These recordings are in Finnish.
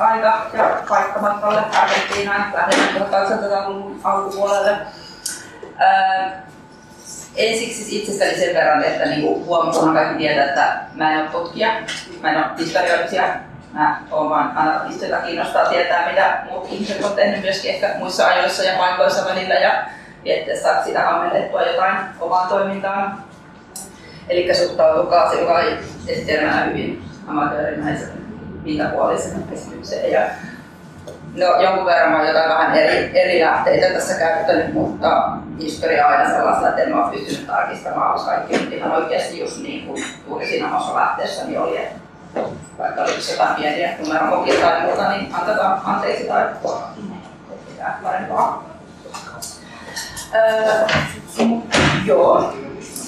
aika ja paikkamatkalle Argentiinaan 1800-luvun alkupuolelle. Ää, ensiksi siis itsestäni sen verran, että niinku huomataan kaikki tietää, että mä en ole tutkija, mä en ole historioitsija, mä oon vaan anarkisti, joka kiinnostaa tietää, mitä muut ihmiset on tehnyt myöskin ehkä muissa ajoissa ja paikoissa välillä. Ja että saat sitä ammennettua jotain omaan toimintaan. Eli suhtautukaa sillä esitelmänä hyvin amatöörimäisen pintapuolisen esitykseen. Ja No jonkun verran olen jotain vähän eri, eri lähteitä tässä käyttänyt, mutta historia on aina sellaista, että en ole pystynyt tarkistamaan, koska kaikki nyt ihan oikeasti just niin kuin juuri siinä omassa lähteessäni niin oli, että vaikka olisi jotain pieniä numerokokia tai muuta, niin antetaan anteeksi tai pitää parempaa. Öö, joo,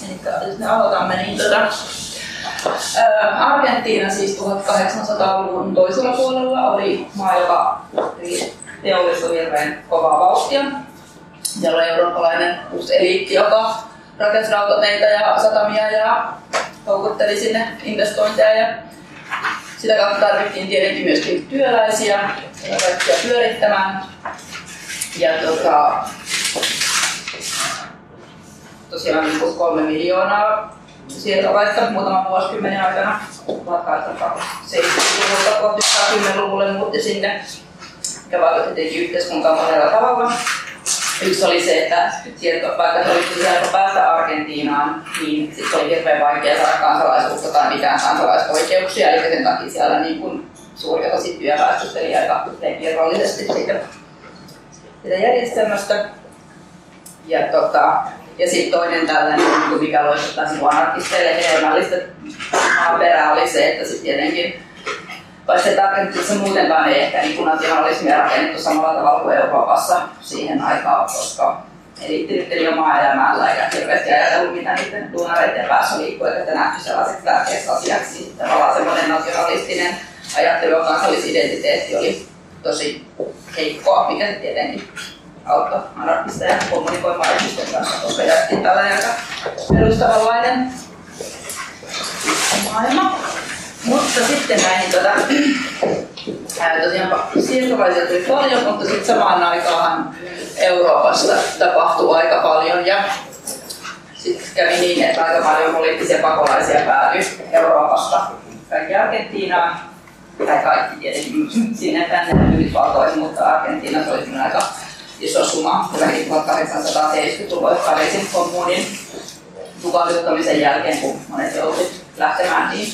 eli jos me aloitamme, niin tota, Argentiina siis 1800-luvun toisella puolella oli maa, joka teollistui hirveän kovaa vauhtia. Siellä oli eurooppalainen uusi eliitti, joka rakensi rautateitä ja satamia ja houkutteli sinne investointeja. Ja sitä kautta tarvittiin tietenkin myöskin työläisiä kaikkia pyörittämään. Ja tota, tosiaan niin kolme miljoonaa siirtolaista muutaman vuosikymmenen aikana 1870-luvulta 1910-luvulle muutti sinne, mikä vaikutti tietenkin yhteiskuntaan monella tavalla. Yksi oli se, että sieltä, vaikka se olisi helppo päästä Argentiinaan, niin sitten oli hirveän vaikea saada kansalaisuutta tai mitään kansalaisoikeuksia, eli sen takia siellä niin kuin suuri osa työväestöstä eli aika irrallisesti siitä, siitä järjestelmästä. Ja tota, ja sitten toinen tällainen, niin mikä loistaa sinua anarkisteille hedelmällistä maaperää oli se, että sitten tietenkin vaikka se se muutenkaan ei ehkä niin nationalismia rakennettu samalla tavalla kuin Euroopassa siihen aikaan, koska eliitti omaa elämällä eikä hirveästi ajatellut, mitä niiden duunareiden päässä liikkuu, että nähty sellaiseksi tärkeäksi asiaksi. Tavallaan semmoinen nationalistinen ajattelu ja kansallisidentiteetti oli tosi heikkoa, mikä tietenkin auttoi anarkisteja kommunikoimaan ihmisten kanssa, koska jättiin tällainen aika perustavanlainen maailma. Mutta sitten näihin tota, ää, tosiaan siirtolaisia tuli paljon, mutta sitten samaan aikaan Euroopassa tapahtui aika paljon ja sitten kävi niin, että aika paljon poliittisia pakolaisia päätyi Euroopasta. Kaikki Argentiinaan. Tai kaikki tietenkin sinne tänne Yhdysvaltoihin, mutta Argentiinassa oli aika iso suma, lähi 1870-luvulla Pariisin kommunin tukahduttamisen jälkeen, kun monet joutuivat lähtemään, niin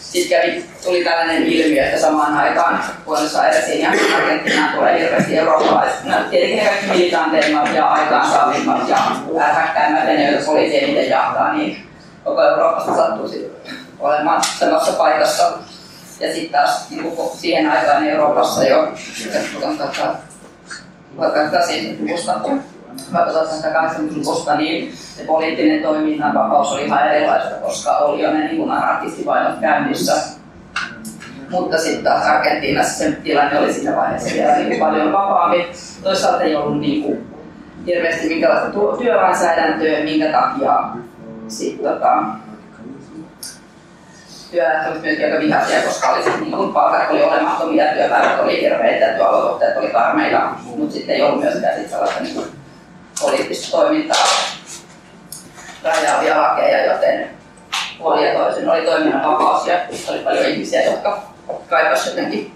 sitten tuli tällainen ilmiö, että samaan aikaan Buenos Airesin ja Argentiinaan tulee hirveästi eurooppalaiset. No, tietenkin ne kaikki militanteimmat ja aikaansaavimmat ja ääräkkäimmät ne, joita poliisi eniten jahtaa, niin koko Euroopasta sattuu olemaan samassa paikassa. Ja sitten taas niin siihen aikaan Euroopassa jo, 1870-luvusta vaikka 1880-luvusta, niin se poliittinen toiminnan vapaus oli ihan erilaista, koska oli jo ne niin anarkistivainot käynnissä. Mutta sitten taas Argentiinassa se tilanne oli siinä vaiheessa vielä niin paljon vapaampi. Toisaalta ei ollut niin kuin hirveästi minkälaista työlainsäädäntöä, minkä takia sit, tota, olivat myöskin aika vihaisia, koska oli niin kuin palkat oli olemattomia, työpäivät oli hirveitä, työolosuhteet oli karmeita, mutta sitten ei ollut myöskään sit sellaista niin kuin poliittista toimintaa rajaavia lakeja, joten puoli ja toisin oli toiminnan vapaus ja oli paljon ihmisiä, jotka kaipasivat jotenkin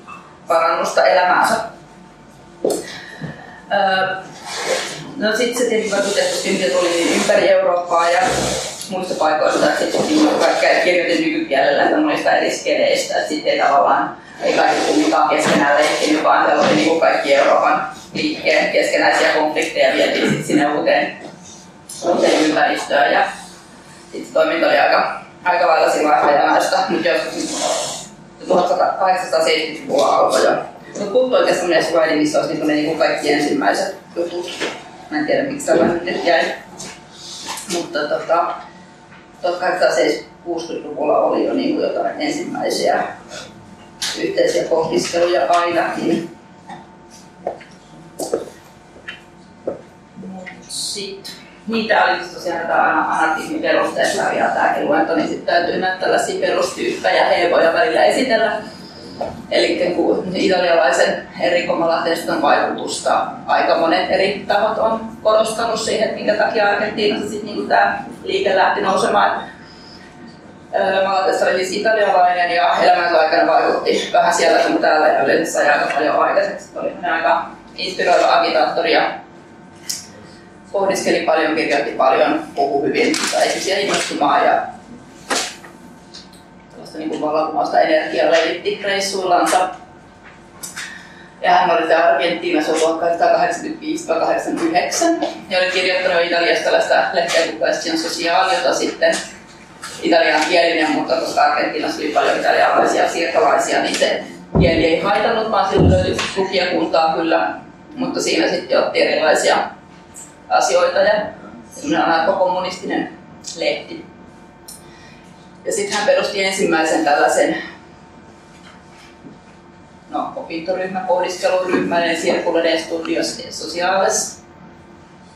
parannusta elämäänsä. Öö, no sitten se tietysti vaikutti, että tuli ympäri Eurooppaa ja muista paikoista, että sitten niin kaikkea kirjoitin nykykielellä, monista eri skeleistä, että sitten ei tavallaan ei kaikki kumminkaan keskenään leikkinyt, vaan siellä oli niin kaikki Euroopan liikkeen keskenäisiä konflikteja vietiin sitten sinne uuteen, uuteen ympäristöön ja sitten toiminta oli aika, aika lailla sillä hajanaista, mutta joskus 1870-luvulla alkoi jo. Mutta puhuttu oikeastaan näissä missä olisi niin, niin kaikki ensimmäiset jutut. Mä en tiedä miksi tällainen nyt jäi. Mutta tota, 1860-luvulla oli jo niin jotain ensimmäisiä yhteisiä pohdiskeluja ainakin. Sitten niitä oli tosiaan tämä anarkismin perusteessa ja tämäkin luento, niin sitten täytyy näitä tällaisia perustyyppejä hevoja välillä esitellä. Eli kun italialaisen Enrico Malateston vaikutusta aika monet eri tahot on korostanut siihen, että minkä takia Argentiinassa sitten niin tämä liike lähti nousemaan. Malatesta oli siis italialainen ja elämänsä aikana vaikutti vähän siellä kuin täällä ja yleensä sai aika paljon aikaiseksi. Oli aika inspiroiva agitaattori ja pohdiskeli paljon, kirjoitti paljon, puhui hyvin, sai ihmisiä ja niin vallankumousta energiaa levitti reissuillansa. Ja hän oli täällä Argentiinassa 1885-89 ja oli kirjoittanut Italiasta tällaista lehteä kuin Question Social, jota sitten italian kielinen, mutta koska Argentiinassa oli paljon italialaisia siirtolaisia, niin se kieli ei haitannut, vaan sillä löytyi lukijakuntaa kyllä, mutta siinä sitten otti erilaisia asioita ja semmoinen kommunistinen lehti. Ja sitten hän perusti ensimmäisen tällaisen no, opintoryhmä, pohdiskeluryhmän, eli Circulo de Estudios Sociales.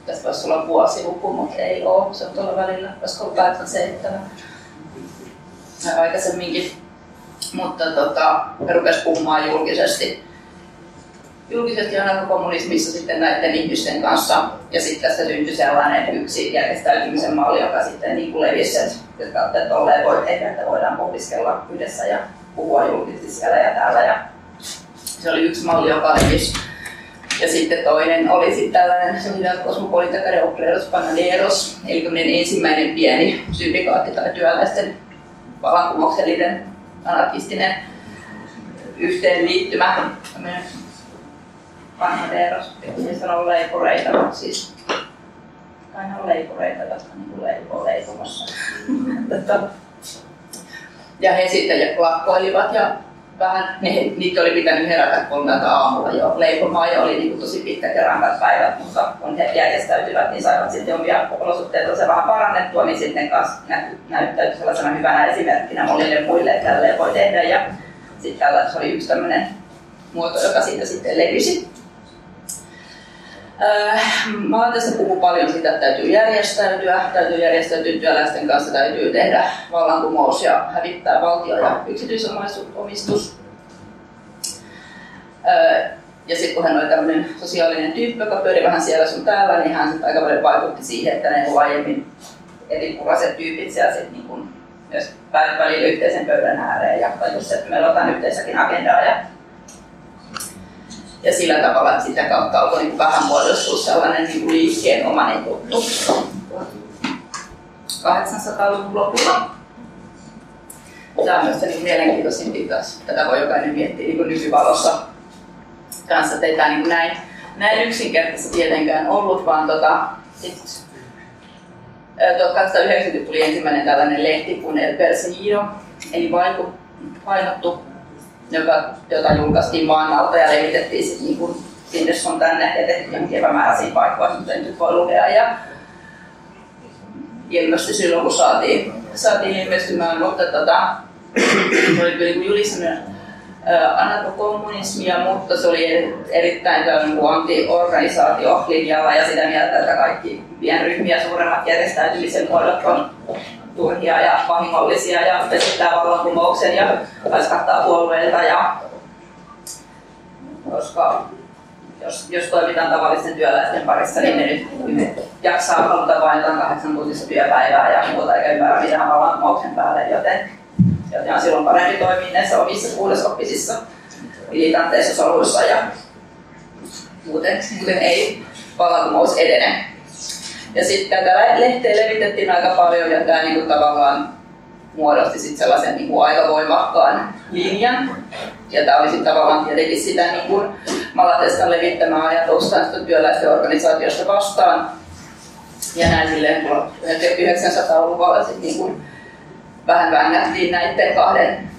Tästä voisi olla vuosiluku, mutta ei ole. Se on tuolla välillä, olisiko ollut 87 aikaisemminkin. Mutta tota, rupesi puhumaan julkisesti julkisesti anarkokommunismissa sitten näiden ihmisten kanssa. Ja sitten tästä syntyi sellainen yksi järjestäytymisen malli, joka sitten niin kuin levisi, että, että tolleen voi tehdä, että voidaan pohdiskella yhdessä ja puhua julkisesti siellä ja täällä. Ja se oli yksi malli, joka levisi. Ja sitten toinen oli sitten tällainen Sociedad Cosmopolita de Obreros Panaderos, eli ensimmäinen pieni syndikaatti tai työläisten vallankumouksellinen anarkistinen yhteenliittymä, panhadeeros, siis sanoo leipureita, mutta siis aina on leipureita, jotka niin leipoo leipomassa. ja he sitten lakkoilivat ja vähän, ne, niitä oli pitänyt herätä kolmelta aamulla jo leipomaan ja oli niin kuin tosi pitkät ja rankat päivät, mutta kun he järjestäytyivät, niin saivat sitten omia olosuhteita se vähän parannettua, niin sitten kanssa näyttäytyi sellaisena hyvänä esimerkkinä monille muille, että tälleen voi tehdä. Ja sitten tällä oli yksi tämmöinen muoto, joka siitä sitten levisi. Mä tästä puhun paljon siitä, että täytyy järjestäytyä, täytyy järjestäytyä työläisten kanssa, täytyy tehdä vallankumous ja hävittää valtio- ja yksityisomistus. Äh, ja sitten kun hän oli tämmöinen sosiaalinen tyyppi, joka pyöri vähän siellä sun täällä, niin hän sitten aika paljon vaikutti siihen, että ne aiemmin eripuraiset tyypit siellä sitten niin kun myös välillä yhteisen pöydän ääreen ja tajusivat, että meillä on jotain yhteisäkin agendaa ja ja sillä tavalla, että sitä kautta alkoi niin vähän muodostua sellainen niin liikkeenomainen juttu 800-luvun lopulla. Tämä on myös niin mielenkiintoisin taas. Tätä voi jokainen miettiä niin nykyvalossa kanssa, että ei tämä niin näin, näin yksinkertaisesti tietenkään ollut, vaan tota, sit, 1890 tuli ensimmäinen tällainen lehti kuin El eli painottu joka, jota julkaistiin maan alta ja levitettiin sitten niin kuin sinne sun tänne ja tehtiin epämääräisiin paikkoihin, mitä nyt voi lukea. Ja ilmestyi silloin, kun saatiin, saatiin ilmestymään, mutta tota, oli niin julistanut anarkokommunismia, mutta se oli erittäin niin anti-organisaatio linjalla ja sitä mieltä, että kaikki pienryhmiä suuremmat järjestäytymisen muodot on turhia ja vahingollisia ja vesittää vallankumouksen ja raskattaa puolueilta. Ja, koska jos, jos toimitaan tavallisten työläisten parissa, niin ne nyt jaksaa haluta vain jotain kahdeksan tuntista työpäivää ja muuta eikä ymmärrä mitään vallankumouksen päälle, joten, joten on silloin parempi toimia näissä omissa kuudesoppisissa militanteissa soluissa ja muuten, muuten ei vallankumous edene. Ja sitten tätä lehteä levitettiin aika paljon ja tämä niinku tavallaan muodosti sit sellaisen niinku aika voimakkaan linjan. Ja tämä oli sitten tavallaan tietenkin sitä niinku Malatestan levittämää ajatusta työläisten organisaatiosta vastaan. Ja näin silleen 1900-luvulla sitten niinku vähän vängättiin näiden kahden,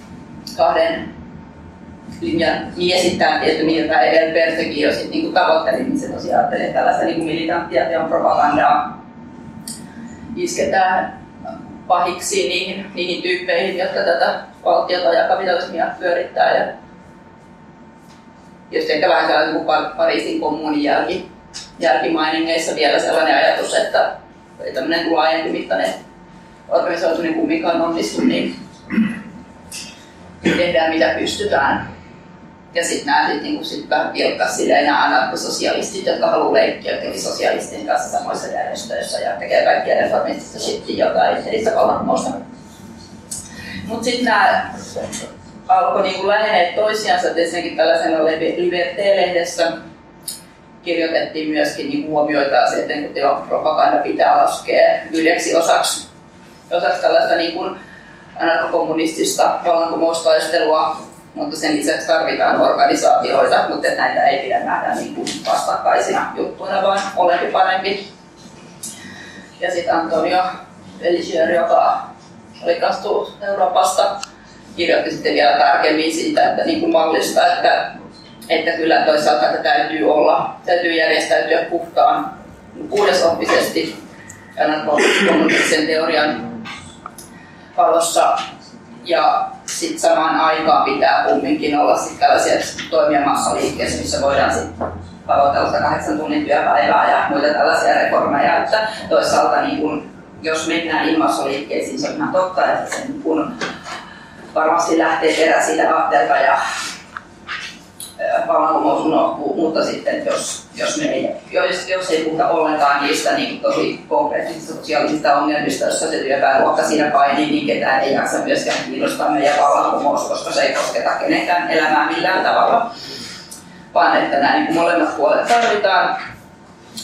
kahden linjan miesittää tietty, mitä tämä Edel Persekin jo sitten niinku tavoitteli, niin se tosiaan ajattelee tällaista niinku militanttia teon propagandaa. Isketään pahiksi niihin, niihin tyyppeihin, jotka tätä valtiota ja kapitalismia pyörittää. Ja just ehkä vähän sellainen kuin Pariisin kommunin jälki, jälkimainingeissa vielä sellainen ajatus, että tämmöinen laajempi mittainen organisoituminen kumminkaan onnistu, niin tehdään mitä pystytään. Ja sitten nämä sit, niinku, sit vähän pilkkas silleen nämä anarkososialistit, jotka haluaa leikkiä jotenkin sosialistien kanssa samoissa järjestöissä ja tekee kaikkia reformistista shittiä, joka ei edistä vallankumousta. Mutta sitten nämä alkoi niinku lähenee toisiansa, ensinnäkin tällaisena Liberté-lehdessä kirjoitettiin myöskin niin huomioita että kun teon propaganda pitää laskea yhdeksi osaksi, osaksi tällaista niin kuin anarkokommunistista vallankumoustaistelua, mutta sen lisäksi tarvitaan organisaatioita, mutta näitä ei pidä nähdä niin kuin vastakkaisina juttuina, vaan olempi parempi. Ja sitten Antonio Elisher, joka oli kastunut Euroopasta, kirjoitti sitten vielä tarkemmin siitä, että niin kuin mallista, että, että kyllä toisaalta että täytyy olla, täytyy järjestäytyä puhtaan puhdasoppisesti kommunistisen teorian valossa ja sitten samaan aikaan pitää kumminkin olla sit tällaisia toimia massaliikkeessä, missä voidaan sitten tavoitella kahdeksan tunnin työpäivää ja muita tällaisia reformeja. Että toisaalta niin kun, jos mennään ilmassoliikkeisiin, se on ihan totta, että se niin kun, varmasti lähtee perä siitä aatteelta ja vallankumous unohtuu, mutta sitten jos, jos, me ei, jos, jos ei puhuta ollenkaan niistä niin tosi konkreettisista sosiaalisista ongelmista, joissa se työväenluokka siinä painii, niin ketään ei jaksa myöskään kiinnostaa meidän vallankumous, koska se ei kosketa kenenkään elämää millään tavalla. Vaan että nämä niin molemmat puolet tarvitaan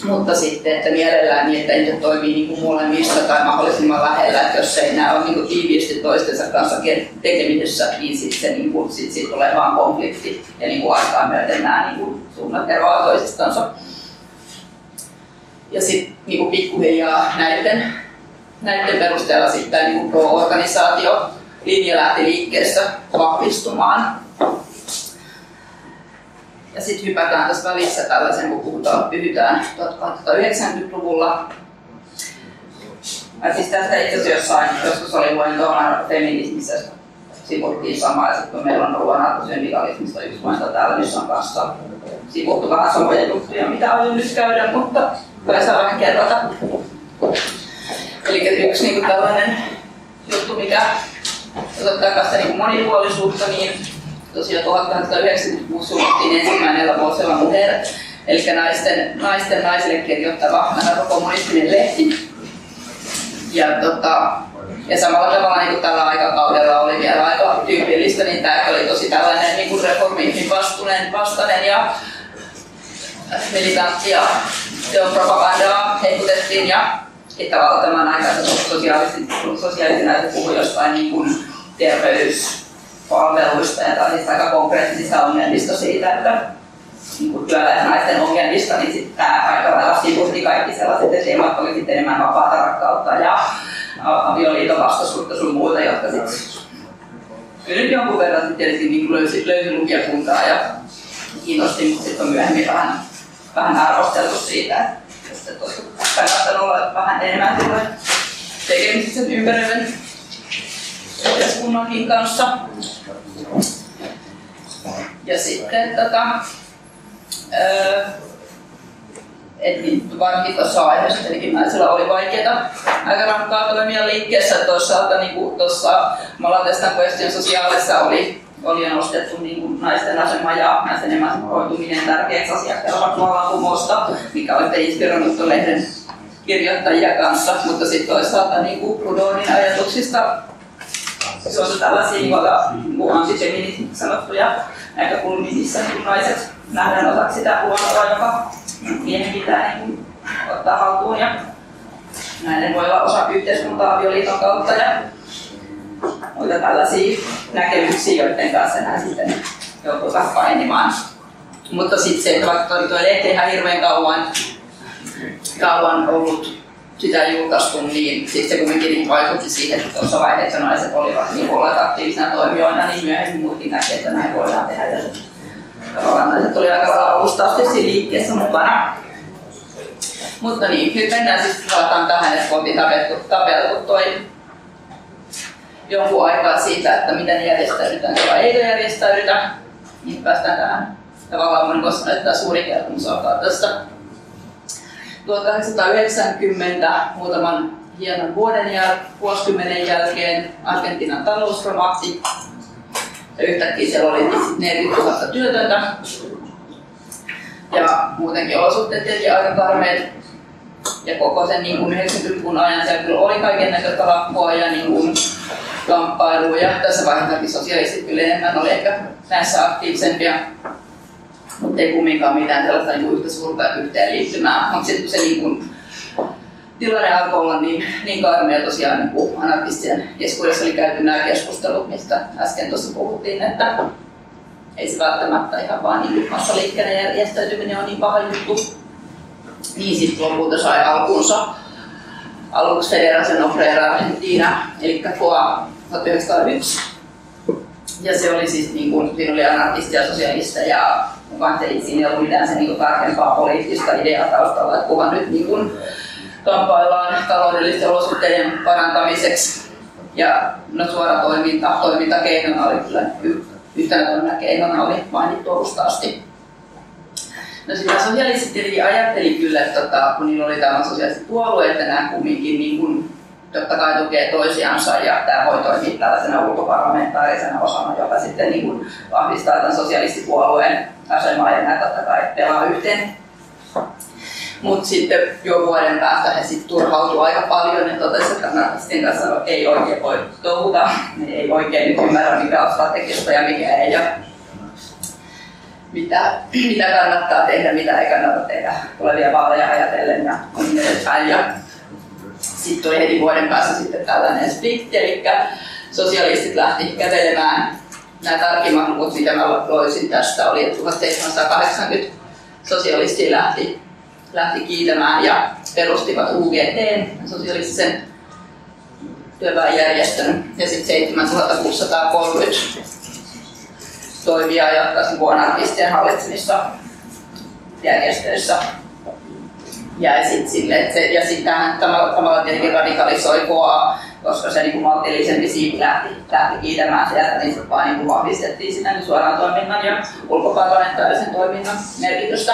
mutta sitten, että mielellään niin, että niitä toimii niin kuin molemmissa tai mahdollisimman lähellä, että jos ei nämä ole niin kuin tiiviisti toistensa kanssa tekemisessä, niin sitten niin kuin, sit, sit tulee vaan konflikti ja niin kuin aikaa myöten nämä niin kuin suunnat eroaa toisistansa. Ja sitten niin pikkuhiljaa näiden, näiden perusteella sitten niin kuin pro-organisaatio linja lähti liikkeessä vahvistumaan. Ja sitten hypätään tässä välissä tällaisen, kun puhutaan, pyhytään 1890-luvulla. Ja siis tästä itse asiassa jossain, joskus oli luento feminismissä, sivuttiin samaa, ja sitten meillä on ollut anarkosyndikalismista yksi luento täällä, missä on kanssa sivuttu vähän samoja juttuja, mitä aion nyt käydä, mutta saa vähän kerrata. Eli yksi niin tällainen juttu, mikä ottaa kanssa niin monipuolisuutta, niin tosiaan 1896 suljettiin ensimmäinen Lavosella Mujer, eli naisten, naisten naisille kirjoittava kommunistinen lehti. Ja, tota, ja samalla tavalla niin kuin tällä aikakaudella oli vielä aika tyypillistä, niin tämä oli tosi tällainen niin kuin reformismin vastunen, vastainen ja militantti ja propagandaa hehkutettiin ja että tavallaan tämän aikaisen sosiaalisesti näitä puhui jostain niin kuin terveys, palveluista ja tällaisista aika konkreettisista ongelmista siitä, että niin työläisnaisten ongelmista, niin sitten tämä aika lailla sivusti kaikki sellaiset teemat oli sitten enemmän vapaata rakkautta ja avioliiton vastaisuutta sun muuta, jotka sitten nyt jonkun verran sitten tietysti niin löysi, löysi lukijakuntaa ja kiinnosti, mutta sitten on myöhemmin vähän, vähän arvosteltu siitä, että olisiko kannattanut olla vähän enemmän tekemisissä ympäröivän yhteiskunnankin kanssa. Ja sitten tota, että niin varsinkin tuossa aiheessa tietenkin naisilla oli vaikeaa aika rankkaa toimia liikkeessä. Toisaalta niin tuossa Malatestan Question Socialissa oli, oli nostettu niin kuin naisten asema ja naisten emancipoituminen tärkeäksi asiaksi vallankumousta, mikä oli inspiroinut lehden kirjoittajia kanssa, mutta sitten toisaalta niin kuin Proudhonin ajatuksista se on tällaisia niin antifeministiksi sanottuja näkökulmia, missä niin naiset nähdään osaksi sitä luontoa, joka miehen pitää niin ottaa haltuun ja näiden voi olla osa yhteiskuntaa avioliiton kautta ja muita tällaisia näkemyksiä, joiden kanssa nämä sitten joutuvat painimaan. Mutta sitten se, että vaikka tuo lehti ihan hirveän kauan, kauan ollut sitä julkaistu, niin sitten se kuitenkin niin vaikutti siihen, että tuossa vaiheessa naiset olivat niin olleet aktiivisina toimijoina, niin myöhemmin muutkin näkee, että näin voidaan tehdä. Ja tavallaan naiset oli aika lailla alusta asti siinä liikkeessä mukana. Mutta niin, nyt mennään siis palataan tähän, että oltiin tapeltu, tapeltu toi jonkun aikaa siitä, että miten järjestäydytään vai eikö järjestäydytä. Niin päästään tähän tavallaan, voin näyttää suuri kertomus alkaa tästä 1890 muutaman hienon vuoden jäl- vuosikymmenen jälkeen Argentiinan talous romahti. Ja yhtäkkiä siellä oli 40 000 työtöntä. Ja muutenkin olosuhteet tietenkin aika karmeet. Ja koko sen niin kuin 90-luvun ajan siellä kyllä oli kaiken näköistä lakkoa ja niin kuin kamppailuja. Tässä vaiheessa sosialistit kyllä enemmän oli ehkä näissä aktiivisempia mutta ei kumminkaan mitään sellaista niin yhtä suurta yhteenliittymää. Mutta sitten se niin kuin, tilanne alkoi olla niin, niin karmea tosiaan niin kuin anarkistien keskuudessa oli käyty nämä keskustelut, mistä äsken tuossa puhuttiin, että ei se välttämättä ihan vaan niin massaliikkeiden järjestäytyminen on niin paha juttu. Niin sitten lopulta sai alkunsa aluksi Federación Obrera Argentina, eli FOA 1901. Ja se oli siis, niin kuin, siinä oli anarkistia, sosialisteja ja vaikka ei siinä ollut mitään se niin tarkempaa poliittista ideaa taustalla, että kunhan nyt niin kuin, kamppaillaan taloudellisten olosuhteiden parantamiseksi. Ja no suora toiminta, toimintakeinona oli kyllä yhtenä keinona oli mainittu alusta asti. No sitä sosialistit ajatteli kyllä, että tota, kun niillä oli tämä sosiaaliset puolueet että nämä kumminkin niin kuin totta kai tukee toisiansa ja tämä voi toimia tällaisena ulkoparlamentaarisena osana, joka sitten niin kuin vahvistaa tämän sosialistipuolueen asemaa ja nämä totta kai pelaa yhteen. Mutta sitten jo vuoden päästä he sitten turhautuivat aika paljon ja totesivat, että anarkistien kanssa ei oikein voi touhuta, ne ei oikein nyt ymmärrä mikä on strategista ja mikä ei ole mitä, mitä kannattaa tehdä, mitä ei kannata tehdä tulevia vaaleja ajatellen ja niin edespäin. Ja sitten tuli heti vuoden päässä sitten tällainen split, eli sosialistit lähti kävelemään. Nämä tarkimmat luvut, mitä mä loisin tästä, oli, että 1780 sosialistia lähti, lähti kiitämään ja perustivat UGT, sosialistisen työväenjärjestön, ja sitten 7630 toimia jatkaisin anarkistien hallitsemissa järjestöissä. Sit ja sitten tähän tavallaan tietenkin radikalisoi koa, koska se niin maltillisempi siitä lähti, lähti kiitämään sieltä, niin sitten vaan niin vahvistettiin sitä niin suoraan toiminnan ja ulkoparlamentaarisen toiminnan merkitystä.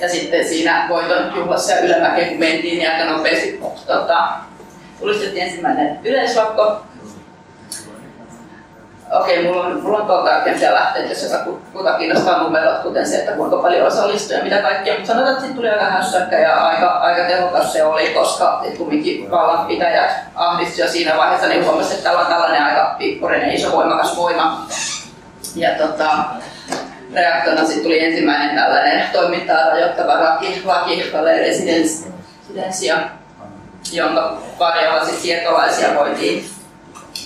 Ja sitten siinä voiton juhlassa ylämäkeen, kun mentiin, niin aika nopeasti tota, tulistettiin ensimmäinen yleislakko, Okei, mulla on, mulla on tuolta tarkempia lähteitä, jos joka kuka kiinnostaa numerot, kuten se, että kuinka paljon osallistui ja mitä kaikkea. Mutta sanotaan, että siitä tuli aika hässäkkä ja aika, aika tehokas se oli, koska kumminkin vallanpitäjät ahdistuivat jo siinä vaiheessa, niin huomasi, että täällä on tällainen aika pikkurinen, iso voimakas voima. Ja tota, reaktiona sitten tuli ensimmäinen tällainen toimintaa rajoittava laki, laki residenssia, jonka varjolla sitten siirtolaisia voitiin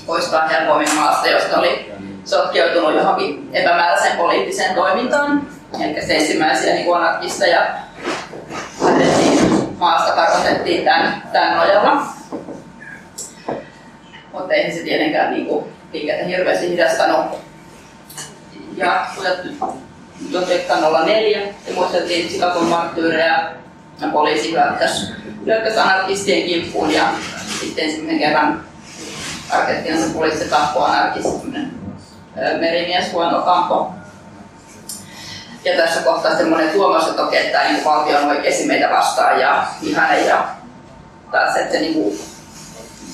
poistaa helpommin maasta, josta oli sotkeutunut johonkin epämääräiseen poliittiseen toimintaan. Eli se ensimmäisiä niin anarkisteja lähdettiin maasta karkotettiin tämän, tämän nojalla. Mutta eihän se tietenkään niin kuin, liikettä hirveästi hidastanut. Ja 1904 ja muisteltiin Chicagon marttyyreja ja poliisi hyökkäsi anarkistien kimppuun ja sitten ensimmäisen kerran Argentiinassa poliisi tappoi anarkistinen merimies Juan Ocampo. Ja tässä kohtaa monet huomasivat, että okei, että niin valtio on oikeasti meitä vastaan ja ihane ja taas, että se niin kuin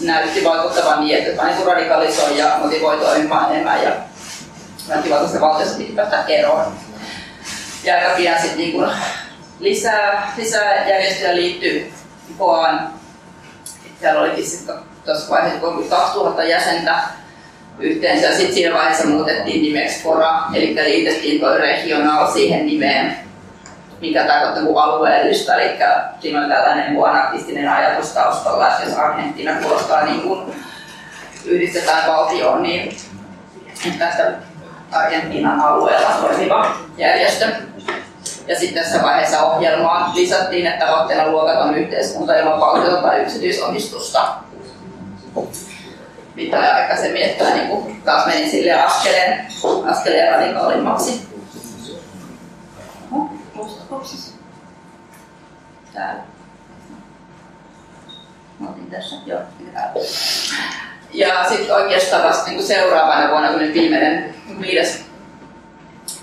näytti vaikuttavan niin, että niin radikalisoi ja motivoi toimimaan enemmän ja väkivaltaisesta valtiosta piti päästä eroon. Ja aika pian sitten niin kuin lisää, lisää järjestöjä liittyy Koaan. Siellä olikin sitten tuossa vaiheessa 32 000 jäsentä yhteensä. Sitten siinä vaiheessa muutettiin nimeksi Fora, eli liitettiin tuo regional siihen nimeen, mikä tarkoittaa kuin alueellista. Eli siinä on tällainen anarkistinen ajatus taustalla, että jos Argentiina kuulostaa niin kuin yhdistetään valtioon, niin tästä Argentiinan alueella toimiva järjestö. Ja sitten tässä vaiheessa ohjelmaa lisättiin, että tavoitteena luokaton yhteiskunta ilman valtiota tai yksityisomistusta mitä aikaisemmin, että niin kuin taas menin sille askeleen, askeleen radikaalimmaksi. Täällä. Mä otin tässä, joo, täällä. Ja sitten oikeastaan vasta niin seuraavana vuonna, kun viimeinen viides,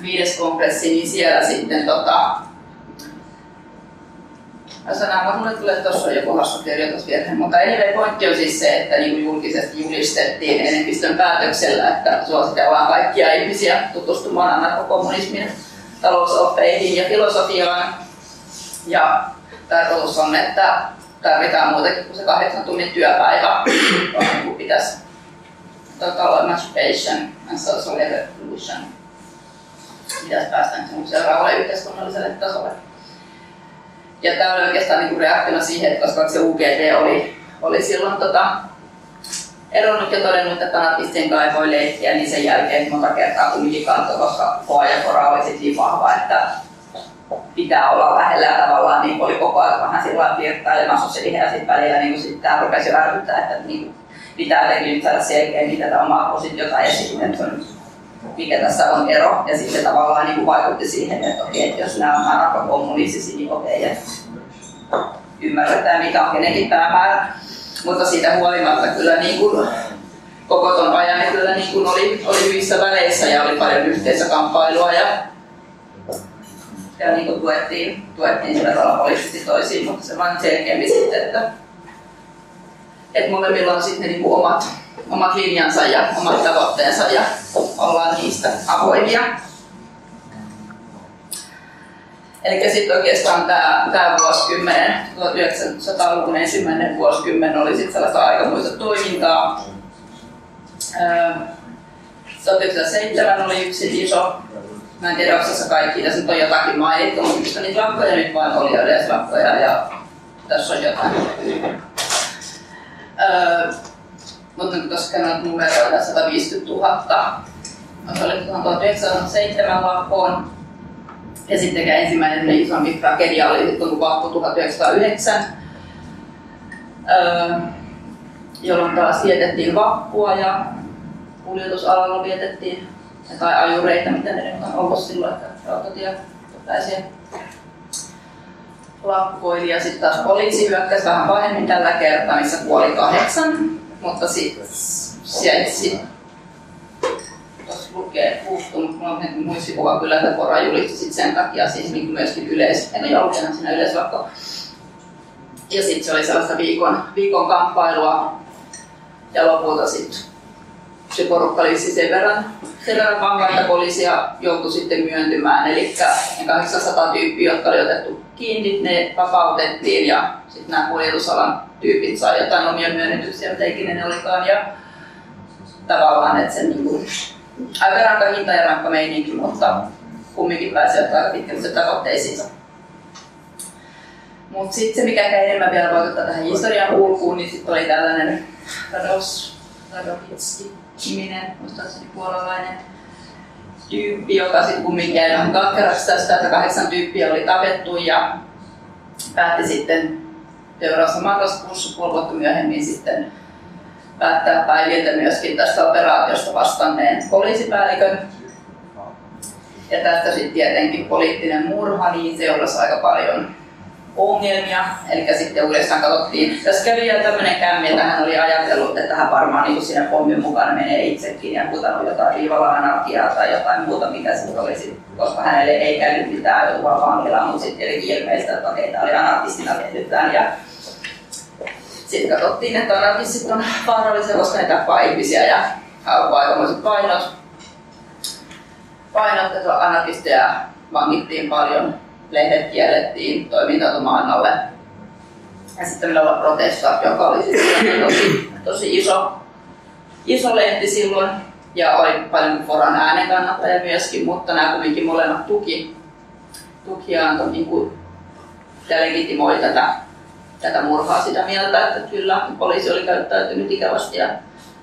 viides kongressi, niin siellä sitten tota, sanaa, mutta mulle tulee tuossa joku hassu kirjoitusvirhe, mutta anyway, pointti on siis se, että niin julkisesti julistettiin enemmistön päätöksellä, että suositellaan kaikkia ihmisiä tutustumaan anarkokommunismin talousoppeihin ja filosofiaan. Ja tarkoitus on, että tarvitaan muutakin kuin se kahdeksan tunnin työpäivä, kun pitäisi total emancipation and social evolution. Pitäisi päästä seuraavalle yhteiskunnalliselle tasolle. Ja tämä oli oikeastaan niin reaktiona siihen, että koska se UGT oli, oli silloin tota, eronnut ja todennut, että anarkistien kai voi leikkiä, niin sen jälkeen monta kertaa kumminkin kantoi, koska Foa ja Kora oli niin vahva, että pitää olla lähellä ja tavallaan niin oli koko ajan vähän sillä flirttailemassa se ja sitten välillä niin sitten tämä rupesi jo että niin pitää jotenkin nyt saada selkeä, mitä tämä omaa positiota esille, että mikä tässä on ero. Ja sitten tavallaan niin kuin vaikutti siihen, että okei, että jos nämä on anarkokommunistisia, niin okei, että ymmärretään mikä on kenenkin päämäärä. Mutta siitä huolimatta kyllä niin kuin koko ton ajan kyllä niin kuin oli, oli hyvissä väleissä ja oli paljon yhteisökamppailua ja, ja niin kuin tuettiin, tuettiin sillä tavalla poliittisesti toisiin, mutta se vain selkeämmin sitten, että, että molemmilla on sitten niin kuin omat, omat linjansa ja omat tavoitteensa ja ollaan niistä avoimia. Eli sitten oikeastaan tämä, vuosikymmen, 1900-luvun ensimmäinen vuosikymmen oli sitten sellaista aikamoista toimintaa. 1907 oli yksi iso, mä en tiedä, onko kaikki, tässä nyt on jotakin mainittu, mutta niitä lakkoja nyt vain oli yleislakkoja ja tässä on jotain. Mutta tuossa käyn numeroita 150 000 osallistutaan 1907 lakkoon. Ja sitten ensimmäinen isompi tragedia oli sitten kun vappu 1909, öö, jolloin taas vietettiin vappua ja kuljetusalalla vietettiin tai ajureita, mitä ne on ollut silloin, että rautatiepäisiä lakkoili. Ja sitten taas poliisi hyökkäsi vähän pahemmin tällä kertaa, missä kuoli kahdeksan, mutta sitten sieltä sit tuossa lukee puuttunut, mulla on muistikuva kyllä, että Pora julisti sit sen takia siis niin myöskin yleis, en ole siinä yleislakko. Ja sitten se oli sellaista viikon, viikon kamppailua ja lopulta sitten se porukka lissi sen verran, sen verran vahva, että poliisia joutui sitten myöntymään. Eli ne 800 tyyppiä, jotka oli otettu kiinni, ne vapautettiin ja sitten nämä kuljetusalan tyypit sai jotain omia myönnytyksiä, mitä ikinä ne olikaan. Ja tavallaan, että se niin kuin, aika rankka hinta ja rankka meininki, mutta kumminkin pääsee aika pitkälle tavoitteisiinsa. Mutta sitten se, mikä enemmän vielä vaikuttaa tähän historian kulkuun, niin sitten oli tällainen Rados Radovitski-niminen, muistaakseni puolalainen tyyppi, joka sitten kumminkin jäi vähän tästä, että kahdeksan tyyppiä oli tapettu ja päätti sitten seuraavassa marraskuussa puoli vuotta myöhemmin sitten päättää päiviltä myöskin tästä operaatiosta vastanneen poliisipäällikön. Ja tästä sitten tietenkin poliittinen murha, niin seurasi aika paljon ongelmia. Eli sitten uudestaan katsottiin, tässä kävi vielä tämmöinen kämmi, että hän oli ajatellut, että hän varmaan niin siinä pommin mukana menee itsekin ja putanut jotain viivalla anarkiaa tai jotain muuta, mikä se olisi, koska hänelle ei käynyt mitään joutua vankilaan, mutta sitten oli ilmeistä, että okei, tämä oli anarkistina tehdytään. Ja sitten katsottiin, että anarkistit on vaarallisia, koska ne tappaa ihmisiä ja alkoi aikamoiset painot. Painot, että anarkisteja vangittiin paljon, lehdet kiellettiin, toiminta alle. Ja sitten meillä oli Protesta, joka oli siis tosi, tosi iso, iso lehti silloin ja oli paljon Foran äänen kannattaja myöskin, mutta nämä kuitenkin molemmat tuki, tuki antoi niin kuin, ja legitimoi tätä tätä murhaa sitä mieltä, että kyllä poliisi oli käyttäytynyt ikävästi ja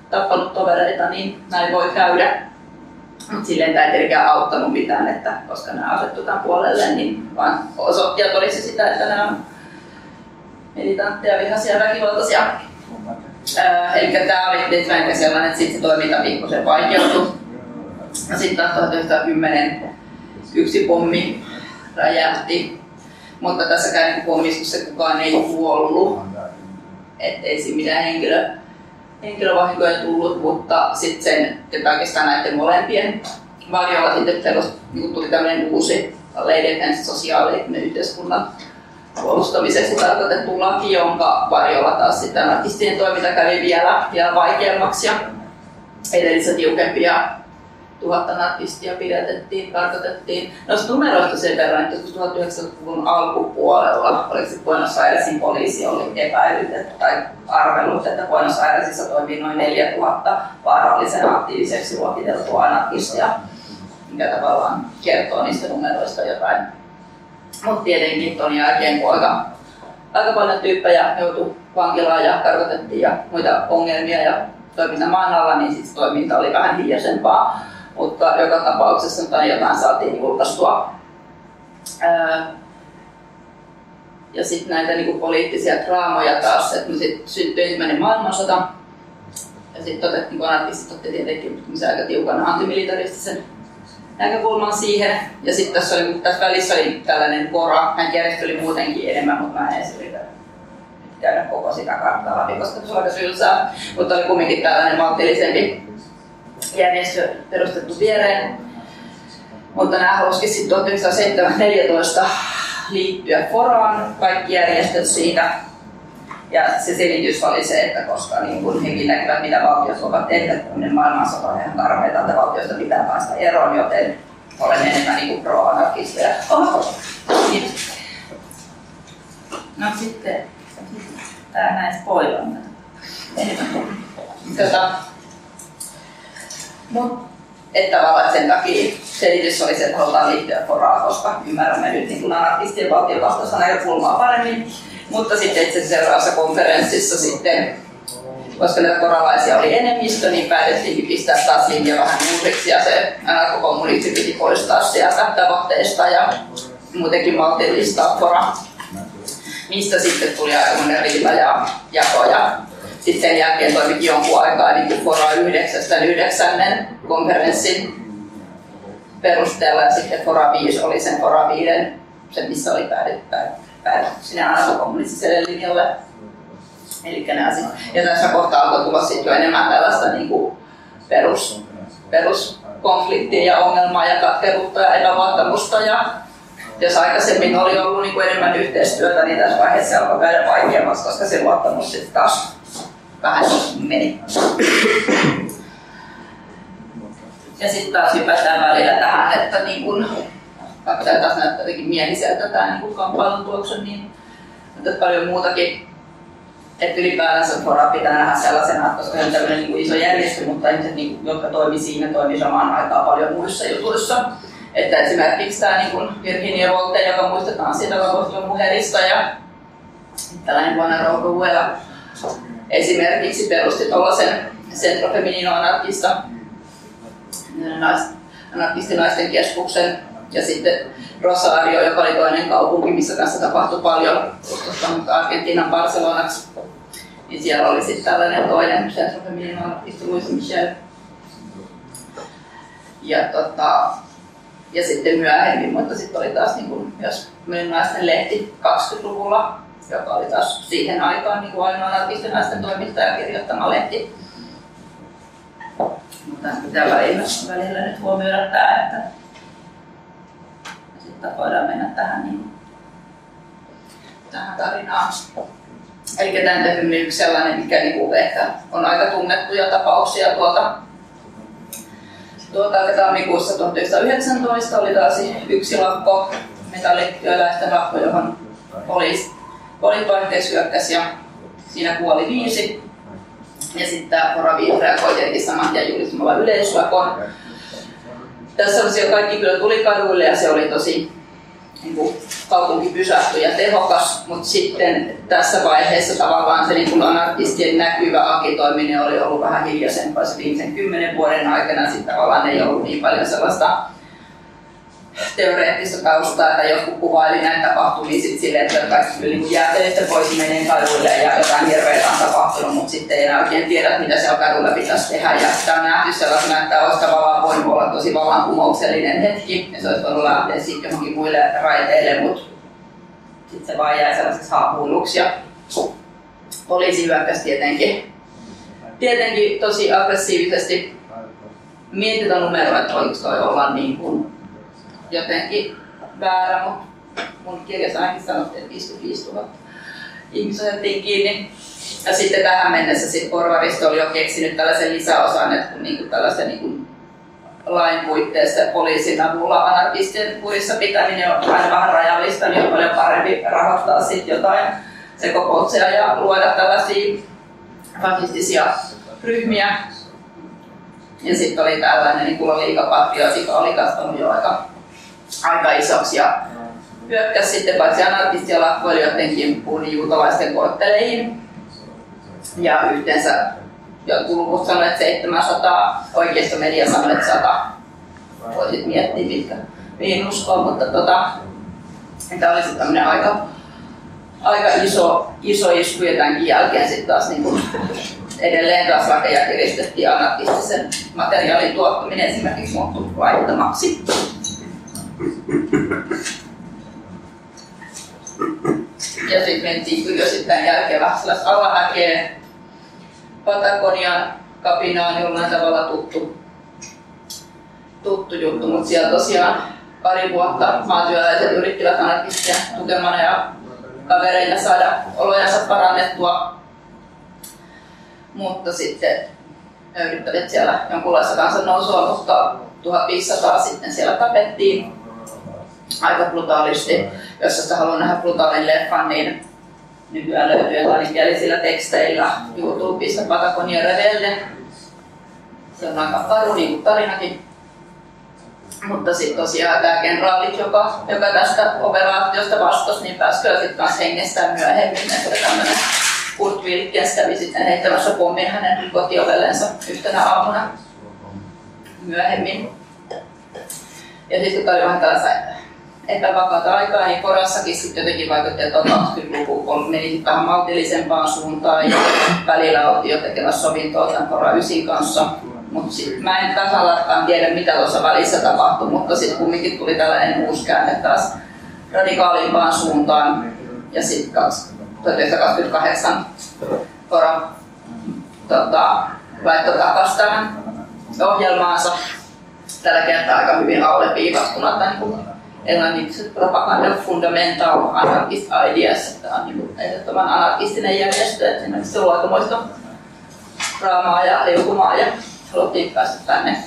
tappanut tovereita, niin näin voi käydä. Silleen tämä ei tietenkään auttanut mitään, että koska nämä asettutaan puolelle, niin vaan osoitti ja todisti sitä, että nämä on militantteja, vihaisia väkivaltaisia. Äh, eli tämä oli vähän sellainen, että sitten se toiminta pikkusen vaikeutui. Sitten taas 1910 yksi pommi räjähti mutta tässäkään niin pommistuksessa kukaan ei kuollut. Ettei siinä mitään henkilö, henkilövahinkoja tullut, mutta sitten sen, oikeastaan näiden molempien varjolla sitten perus, niin tuli tämmöinen uusi Lady Defense sosiaalinen yhteiskunnan puolustamiseksi tarkoitettu laki, jonka varjolla taas sitten anarkistien toiminta kävi vielä, vielä vaikeammaksi ja edellistä tiukempia tuhatta anarkistia pidätettiin, karkotettiin. Noista numeroista sen verran, että 1900-luvun alkupuolella, oliko se Buenos Airesin poliisi oli epäillyt tai arvellut, että Buenos Airesissa toimii noin 4000 vaarallisen aktiiviseksi luokiteltua anarkistia, mikä tavallaan kertoo niistä numeroista jotain. Mutta tietenkin ton jälkeen, kun aika, aika paljon tyyppejä joutui vankilaan ja karkotettiin ja muita ongelmia ja toiminta maan alla, niin sitten toiminta oli vähän hiljaisempaa mutta joka tapauksessa tai jotain saatiin julkaistua. Ja sitten näitä niinku poliittisia draamoja taas, että sit syntyi ensimmäinen maailmansota. Ja sitten otettiin, kun anarkistit otti tietenkin aika tiukan antimilitaristisen näkökulman siihen. Ja sitten tässä, oli, tässä välissä oli tällainen kora, hän järjestö muutenkin enemmän, mutta mä en edes yritä käydä koko sitä karttaa läpi, koska se on aika sylsää. Mutta oli kumminkin tällainen maltillisempi järjestö perustettu viereen. Mutta nämä halusikin sitten 1914 liittyä Foraan, kaikki järjestöt siitä. Ja se selitys oli se, että koska niin kun hekin näkevät, mitä valtiot ovat tehneet, niin maailmansota on ihan että valtiosta pitää päästä eroon, joten olen enemmän niin pro-anarkisteja. Oho, No sitten, tämä näin spoilannut. Tota, Mut, että tavallaan sen takia selitys oli se, että halutaan liittyä Foraan, koska ymmärrämme nyt niin anarkistien valtiovastaista näkökulmaa paremmin. Mutta sitten itse seuraavassa konferenssissa sitten, koska näitä koralaisia oli enemmistö, niin päätettiin pistää taas linja vähän uusiksi ja se anarkokommunismi piti poistaa sieltä tavoitteesta ja muutenkin maltillistaa Fora, mistä sitten tuli aikamoinen riita ja jako ja sitten sen jälkeen toimikin jonkun aikaa niin Fora 9, 9. konferenssin perusteella ja sitten Fora 5 oli sen Fora 5, se missä oli päädytty, päädytty sinne anarkokommunistiselle linjalle. Eli nämä sit, ja tässä kohtaa alkoi tulla sitten jo enemmän tällaista niin kuin perus, peruskonfliktia ja ongelmaa ja katkeruutta ja epäluottamusta ja jos aikaisemmin oli ollut niin kuin enemmän yhteistyötä, niin tässä vaiheessa alkoi käydä vaikeammaksi, koska se luottamus sitten taas vähän meni. Ja sitten taas hypätään välillä tähän, että niin kun, tämä taas näyttää jotenkin mieliseltä tämä niin kamppailun tuoksu, niin mutta paljon muutakin. Että ylipäätänsä Fora pitää nähdä sellaisena, että se on tämmöinen niin iso järjestö, mutta ihmiset, niin, jotka toimii siinä, toimii samaan aikaan paljon muissa jutuissa. Että esimerkiksi tämä niin Virginia Volte, joka muistetaan siitä Vakosilon muherista ja tällainen vuonna Rouva esimerkiksi perusti tuollaisen Centro Feminino Anarkista anarkistinaisten keskuksen ja sitten Rosario, joka oli toinen kaupunki, missä kanssa tapahtui paljon, tuosta Argentiinan Barcelonaksi. Niin siellä oli sitten tällainen toinen Centro Feminino Anarkista Luis Michel. Ja, tota, ja sitten myöhemmin, mutta sitten oli taas niin kuin myös naisten lehti 20-luvulla joka oli taas siihen aikaan niin kuin ainoa artistinaisten toimittaja kirjoittama lehti. Mutta pitää välillä, nyt huomioida tämä, että sitten voidaan mennä tähän, niin, tähän tarinaan. Eli tämä on yksi sellainen, mikä niinku ehkä on aika tunnettuja tapauksia tuolta Tuota, tammikuussa 1919 oli taas yksi lakko, metallityöläisten lakko, johon poliisi poliittolaitteeksi hyökkäsi ja siinä kuoli viisi. Ja sitten tämä Pora reagoi tietenkin saman tien julistamalla yleislakon. Tässä jo kaikki kyllä tuli kaduille ja se oli tosi niin kuin, kaupunki pysähtyi ja tehokas, mutta sitten tässä vaiheessa tavallaan se niin anarkistien näkyvä akitoiminen oli ollut vähän hiljaisempaa se viimeisen kymmenen vuoden aikana. Sitten tavallaan ei ollut niin paljon sellaista teoreettista taustaa, että joku kuvaili näitä tapahtumia sit silleen, että kaikki niin jäätelistä pois menee kaduille ja jotain hirveitä on tapahtunut, mutta sitten ei enää oikein tiedä, mitä siellä kadulla pitäisi tehdä. Ja sitä on nähty sellaisena, että olisi tavallaan voinut olla tosi vallankumouksellinen hetki, ja se olisi voinut lähteä sitten johonkin muille raiteille, mutta sitten se vaan jäi sellaiseksi haahuiluksi. Ja poliisi hyökkäsi tietenkin, tietenkin tosi aggressiivisesti. Mietitään numeroa, että voiko toi olla niin kuin jotenkin väärä, mutta mun kirjassa ainakin sanottiin, että 55 000 ihmistä otettiin kiinni. Ja sitten tähän mennessä sit porvaristo oli jo keksinyt tällaisen lisäosan, että kun niinku tällaisen niinku lain puitteissa poliisin avulla anarkistien kurissa pitäminen on aina vähän rajallista, niin on paljon parempi rahoittaa sitten jotain sekopoutseja ja luoda tällaisia fasistisia ryhmiä. Ja sitten oli tällainen niin kuloliikapatriot, joka oli kasvanut jo aika, aika isoksi ja hyökkäsi sitten paitsi anarkistia lakkoilijoiden kimppuun niin juutalaisten kortteleihin. Ja yhteensä jotkut luvut sanoivat, että 700, oikeassa media sanoi, että 100. Voisit miettiä, mitkä mihin uskoo, mutta tota, tämä oli sitten tämmöinen aika, aika iso, iso isku ja tämänkin jälkeen sitten taas niin kuin edelleen taas lakeja kiristettiin anarkistisen materiaalin tuottaminen esimerkiksi muuttui laittomaksi. Ja sitten mentiin kyllä sitten jälkeen vähän sellaista alahäkeen Patagonian kapinaan jollain tavalla tuttu, tuttu juttu, mutta siellä tosiaan pari vuotta maatyöläiset yrittivät anarkistia tukemana ja kavereina saada olojansa parannettua. Mutta sitten yrittävät siellä jonkunlaista kansannousua, mutta 1500 sitten siellä tapettiin aika brutaalisti. Jos sitä haluaa nähdä brutaalin leffan, niin nykyään löytyy englanninkielisillä teksteillä YouTubesta Patagonia Rebelde. Se on aika karu niin tarinakin. Mutta sitten tosiaan tämä kenraalit, joka, joka tästä operaatiosta vastasi, niin pääsi kyllä sitten kanssa hengestään myöhemmin. Että tämmöinen Kurt Wilkens kävi sitten heittämässä pommin hänen kotiovellensa yhtenä aamuna myöhemmin. Ja sitten kun oli vähän tällaista epävakaata aikaa, niin Korassakin sitten jotenkin vaikutti, että 20-luku meni vähän maltillisempaan suuntaan ja välillä oltiin jo tekemässä sovintoa tämän Kora 9 kanssa. Mutta mä en tasallaan tiedä, mitä tuossa välissä tapahtui, mutta sitten kumminkin tuli tällainen uusi käänne taas radikaalimpaan suuntaan. Ja sitten 1928 Kora tota, laittoi takaisin tämän ohjelmaansa tällä kertaa aika hyvin alleviivattuna tämän englanniksi propaganda fundamental anarchist ideas, että on niin ehdottoman anarkistinen järjestö, että esimerkiksi se luo aikamoista raamaa ja liukumaa ja haluttiin päästä tänne.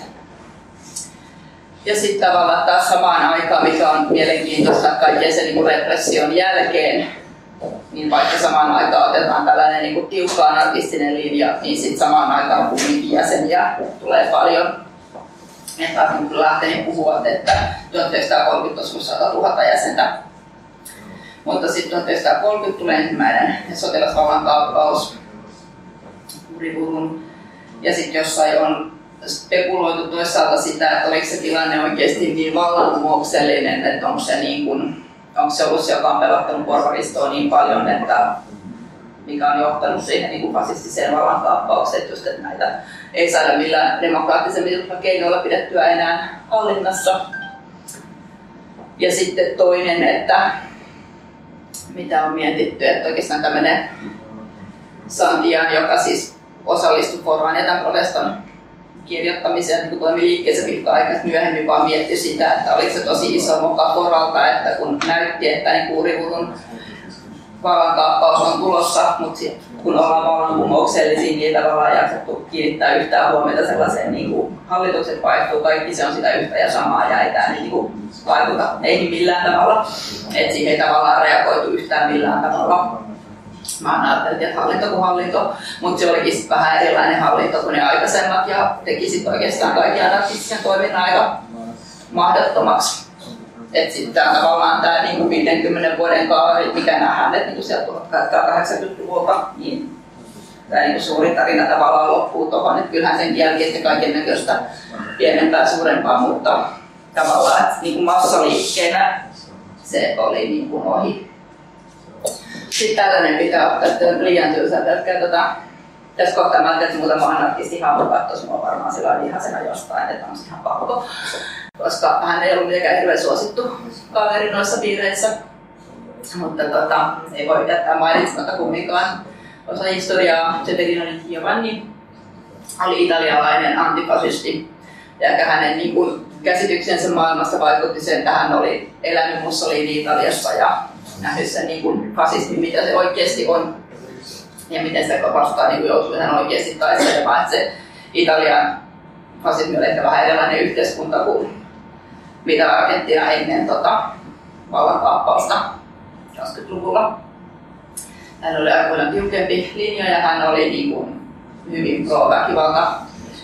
Ja sitten tavallaan taas samaan aikaan, mikä on mielenkiintoista kaiken sen niin repression jälkeen, niin vaikka samaan aikaan otetaan tällainen niin kuin tiukka anarkistinen linja, niin sitten samaan aikaan kumminkin jäseniä tulee paljon että on kyllä lähtenyt puhua, että 1930 olisi 100 000 jäsentä. Mutta sitten 1930 tulee ensimmäinen sotilasvallan kaappaus Kurivurun. Ja sitten jossain on spekuloitu toisaalta sitä, että oliko se tilanne oikeasti niin vallankumouksellinen, että onko se, niin kuin, onko se ollut se, joka on pelottanut porvaristoa niin paljon, että mikä on johtanut siihen niin kuin fasistiseen vallankaappaukseen, just, että näitä ei saada millään demokraattisemmilla keinoilla pidettyä enää hallinnassa. Ja sitten toinen, että mitä on mietitty, että oikeastaan tämmöinen Sandian, joka siis osallistui Forvan etäproteston kirjoittamiseen, kun toimi liikkeessä pitkä aikaa myöhemmin, vaan mietti sitä, että oliko se tosi iso moka Foralta, että kun näytti, että niin kuurivurun vallankaappaus on tulossa, mutta sit, kun ollaan vallankumouksellisia, niin ei tavallaan jaksettu kiinnittää yhtään huomiota sellaiseen, niin kuin hallitukset vaihtuu, kaikki se on sitä yhtä ja samaa ja ei tämä niin kuin vaikuta eihin millään tavalla. Et siihen ei tavallaan reagoitu yhtään millään tavalla. Mä ajattelin, että hallinto kuin hallinto, mutta se olikin vähän erilainen hallinto kuin ne aikaisemmat ja teki sitten oikeastaan kaikki anarkistisen toiminnan aika mahdottomaksi että sitten tavallaan tämä niin 50 vuoden kaari, mikä nähdään, että niin sieltä 1880-luvulta, niin tämä niin suuri tarina tavallaan loppuu tuohon, että kyllähän sen jälkeen kaiken näköistä pienempää suurempaa, mutta tavallaan että niin kuin massaliikkeenä se oli niin kuin ohi. Sitten tällainen pitää ottaa, että liian tylsää pelkkää tota, tässä kohtaa mä ajattelin, että muutama anarkisti hahmo katsoisi mua varmaan sillä vihasena jostain, että on ihan pakko koska hän ei ollut mitenkään hirveän suosittu kaveri noissa piireissä. Mutta tota, ei voi jättää mainitsematta kumminkaan osa historiaa. Severino Giovanni oli italialainen antifasisti. Ja hänen niin kuin, käsityksensä maailmasta vaikutti sen, että hän oli elänyt Mussolini Italiassa ja nähnyt sen niin kuin fasismi, mitä se oikeasti on ja miten sitä vastaan niin joutui ihan oikeasti taistelemaan. Että se Italian fasismi oli ehkä vähän erilainen yhteiskunta kuin mitä Argentiina ennen tota, vallankaappausta 20-luvulla. Hän oli paljon tiukempi linja ja hän oli niin kuin, hyvin pro-väkivalta.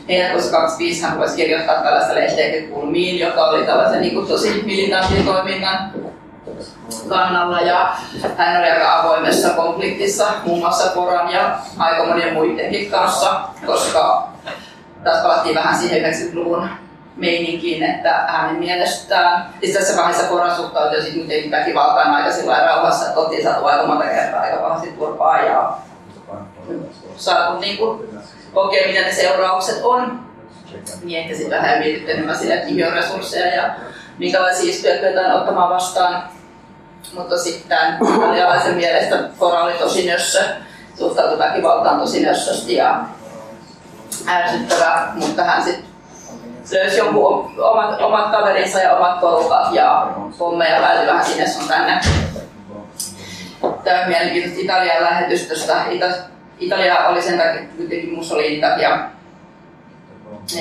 Heinäkuussa 25 hän voisi kirjoittaa tällaista lehteä Kulmiin, joka oli tällaisen niin kuin, tosi militantin toiminnan kannalla ja hän oli aika avoimessa konfliktissa muun muassa Koran ja aika monien muidenkin kanssa, koska tässä palattiin vähän siihen 90-luvun meininkiin, että hänen mielestään, siis tässä vaiheessa Koran suhtautui sitten kuitenkin väkivaltaan aika sillä rauhassa, että oltiin saatu aika monta kertaa aika pahasti turpaa ja saatu niin kuin, kokea, mitä ne seuraukset on. Niin ehkä sitten vähän mietitty enemmän sillä, että mihin on resursseja ja minkälaisia iskuja kyetään ottamaan vastaan. Mutta sitten italialaisen mielestä Kora oli tosi nössö, suhtautui väkivaltaan tosi nössösti ja ärsyttävä, mutta hän sitten löysi jonkun omat, omat kaverinsa ja omat porukat ja pommeja välillä vähän sinne sun tänne. Tämä on mielenkiintoista Italian lähetystöstä. Ita- Italia oli sen takia kuitenkin Mussolinin takia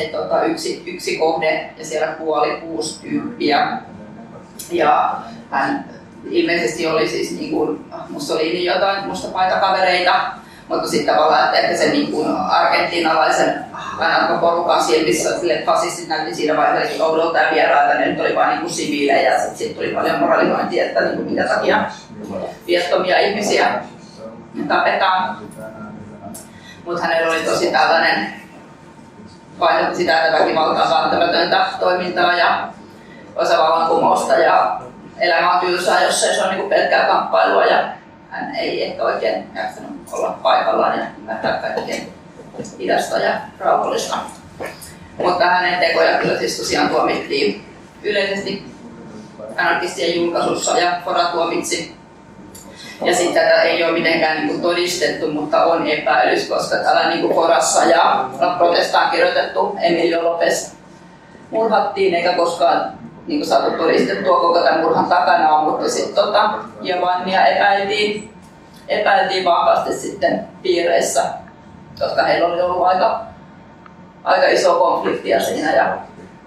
et, tota, yksi, yksi kohde ja siellä kuoli kuusi tyyppiä. Ja hän ilmeisesti oli siis niin kuin Mussolinin jotain mustapaitakkavereita, mutta sitten tavallaan, että sen niin kuin argentinalaisen porukan silmissä sille fasistit näytti siinä vaiheessa oudolta ja vierailta, ne nyt oli vain niin siviilejä ja sitten sit tuli paljon moralisointia, että niin kuin minkä takia viattomia ihmisiä tapetaan. Mutta hänellä oli tosi tällainen painotti sitä, että väkivalta on välttämätöntä toimintaa ja osa vallankumousta ja elämä on tylsää, jos ei se on niin pelkkää kamppailua ja hän ei ehkä oikein jaksanut olla paikallaan ja ymmärtää kaikkea idästä ja rauhallista. Mutta hänen tekoja kyllä siis tosiaan tuomittiin yleisesti anarkistien julkaisussa ja Fora tuomitsi. Ja sitten tätä ei ole mitenkään niin kuin todistettu, mutta on epäilys, koska täällä niin kuin Forassa ja protestaan kirjoitettu Emilio Lopes murhattiin eikä koskaan niin kuin saatu todistettua koko tämän murhan takana, mutta sitten tota, Giovannia epäiltiin, epäiltiin vahvasti sitten piireissä, koska heillä oli ollut aika, aika iso konfliktia siinä ja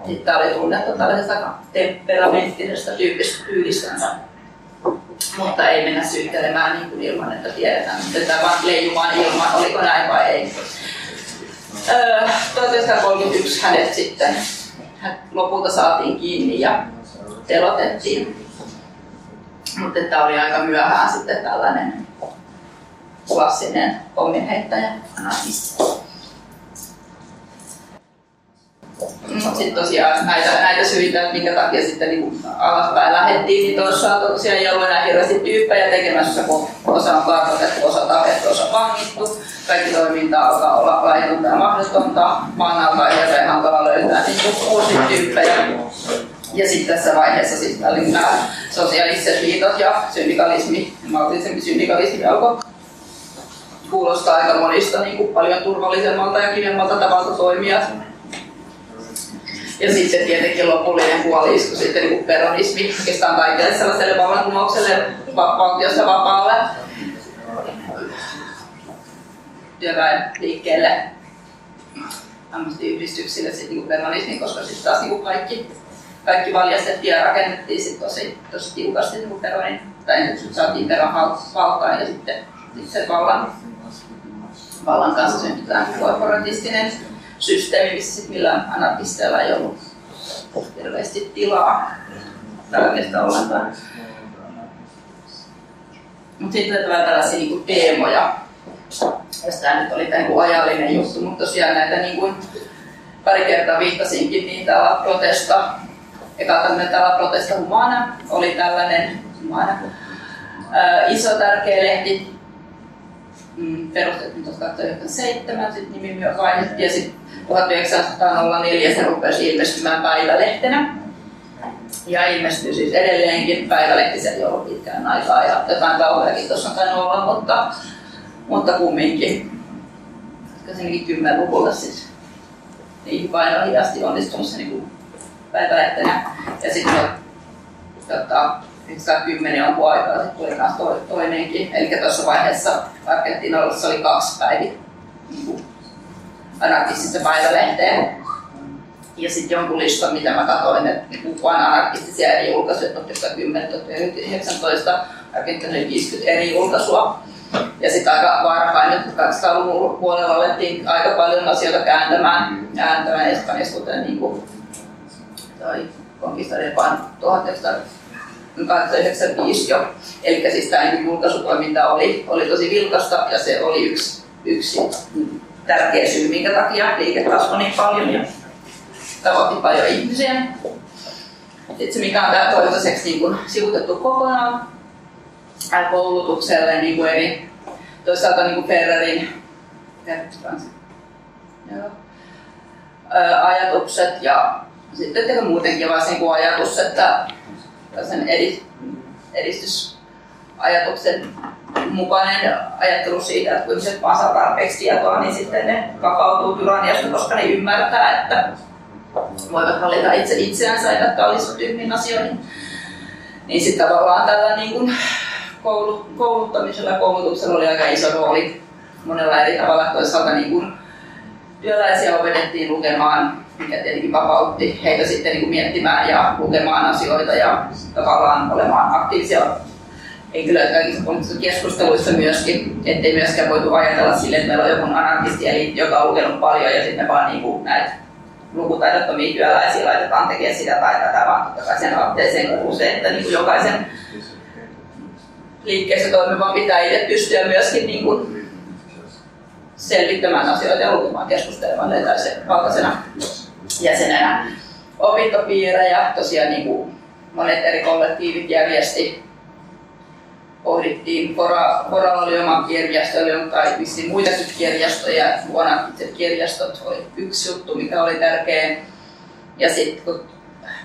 sitten oli tunnettu tällaisesta temperamenttisesta tyylistänsä. Mutta ei mennä syyttelemään niin kuin ilman, että tiedetään, että vaan leijumaan ilman, oliko näin vai ei. Öö, 1931 hänet sitten lopulta saatiin kiinni ja telotettiin. Mutta tämä oli aika myöhään sitten tällainen klassinen pomminheittäjä anarkisti. Mutta sitten tosiaan näitä, näitä syitä, että minkä takia sitten niin alaspäin lähdettiin, niin tuossa tosiaan ei ollut enää hirveästi tyyppejä tekemässä, kun osa on kartoitettu, osa tapettu, osa vangittu. Kaikki toiminta alkaa olla laitonta ja mahdotonta. Maan alkaa hirveän hankala löytää niin uusia tyyppejä. Ja sitten tässä vaiheessa siis nämä sosiaaliset liitot ja syndikalismi, maltillisempi syndikalismi alkoi kuulostaa aika monista niin kuin paljon turvallisemmalta ja kivemmalta tavalta toimia ja sitten tietenkin lopullinen kuoliisku sitten niin peronismi oikeastaan kaikille sellaiselle vallankumoukselle valtiossa vapaalle. Työväenliikkeelle ammattiyhdistyksille sitten niin peronismi, koska sitten taas niin kaikki, kaikki valjastettiin ja rakennettiin sit tosi, tosi tiukasti niin peronin, tai nyt saatiin peron valtaan ja sitten, sitten se vallan, vallan kanssa syntytään korporatistinen systeemi, missä sit millään anarkisteilla ei ollut hirveästi tilaa. Tällaista ollenkaan. Mutta sitten tulee tällaisia niinku teemoja, tämä nyt oli tämä niinku ajallinen juttu, mutta tosiaan näitä niin kuin pari kertaa viittasinkin, niin täällä protesta, eka tämmöinen täällä protesta humana oli tällainen humana, iso tärkeä lehti, mm, perustettiin 1997, sitten nimi myös vaihdettiin ja sitten 1904 se rupesi ilmestymään päivälehtenä. Ja ilmestyy siis edelleenkin päivälehti, se ei ollut pitkään aikaa ja jotain kauheakin tuossa on tainnut olla, mutta, mutta kumminkin. Koska 10-luvulla siis niihin painoihin asti onnistunut se niin päivälehtenä. Ja sitten 10 on aikaa, sitten tuli taas toinenkin. Eli tuossa vaiheessa Argentiinalla oli kaksi päivää niin anarkistisessa päivälehteen. Ja sitten jonkun listan, mitä mä katsoin, että niin vain anarkistisia eri julkaisuja 1910-1919, Argentiina oli 50 eri julkaisua. Ja sitten aika varhain, nyt 200-luvun puolella alettiin aika paljon asioita kääntämään, kääntämään Espanjassa, kuten niin kuin, toi Conquistador 1995 jo. Eli siis tämä niin julkaisutoiminta oli, oli tosi vilkasta ja se oli yksi, yksi tärkeä syy, minkä takia liike kasvoi niin paljon ja tavoitti paljon ihmisiä. Sitten se, mikä on tämä toistaiseksi niin kuin sivutettu kokonaan koulutukselle niin kuin eri, toisaalta niin kuin Ferrerin Joo. ajatukset ja sitten muutenkin vaan ajatus, että sen edistysajatuksen mukainen ajattelu siitä, että kun ihmiset vaan saa tarpeeksi tietoa, niin sitten ne vapautuu tyranniasta, koska ne ymmärtää, että voivat valita itse itseänsä eivätkä olisi tyhmiin asioihin. Niin sitten tavallaan tällä niin kuin kouluttamisella ja koulutuksella oli aika iso rooli monella eri tavalla. Toisaalta niin kuin työläisiä opetettiin lukemaan, mikä tietenkin vapautti heitä sitten niin miettimään ja lukemaan asioita ja tavallaan olemaan aktiivisia henkilöitä kaikissa poliittisissa keskusteluissa myöskin, ettei myöskään voitu ajatella sille, että meillä on joku anarkisti, joka on lukenut paljon ja sitten vaan niin kuin näitä lukutaidottomia työläisiä laitetaan tekemään sitä tai tätä, vaan totta kai sen aloitteeseen kuuluu se, että niin kuin jokaisen liikkeessä toimivan pitää itse pystyä myöskin niin kuin selvittämään asioita ja lukemaan keskustelemaan valtaisena jäsenenä opintopiirejä. Tosiaan niin kuin monet eri kollektiivit järjesti pohdittiin, Pora, Poralla oli oma kirjasto, oli tai vissiin muitakin kirjastoja, vuonna kirjastot oli yksi juttu, mikä oli tärkeä. Ja sitten kun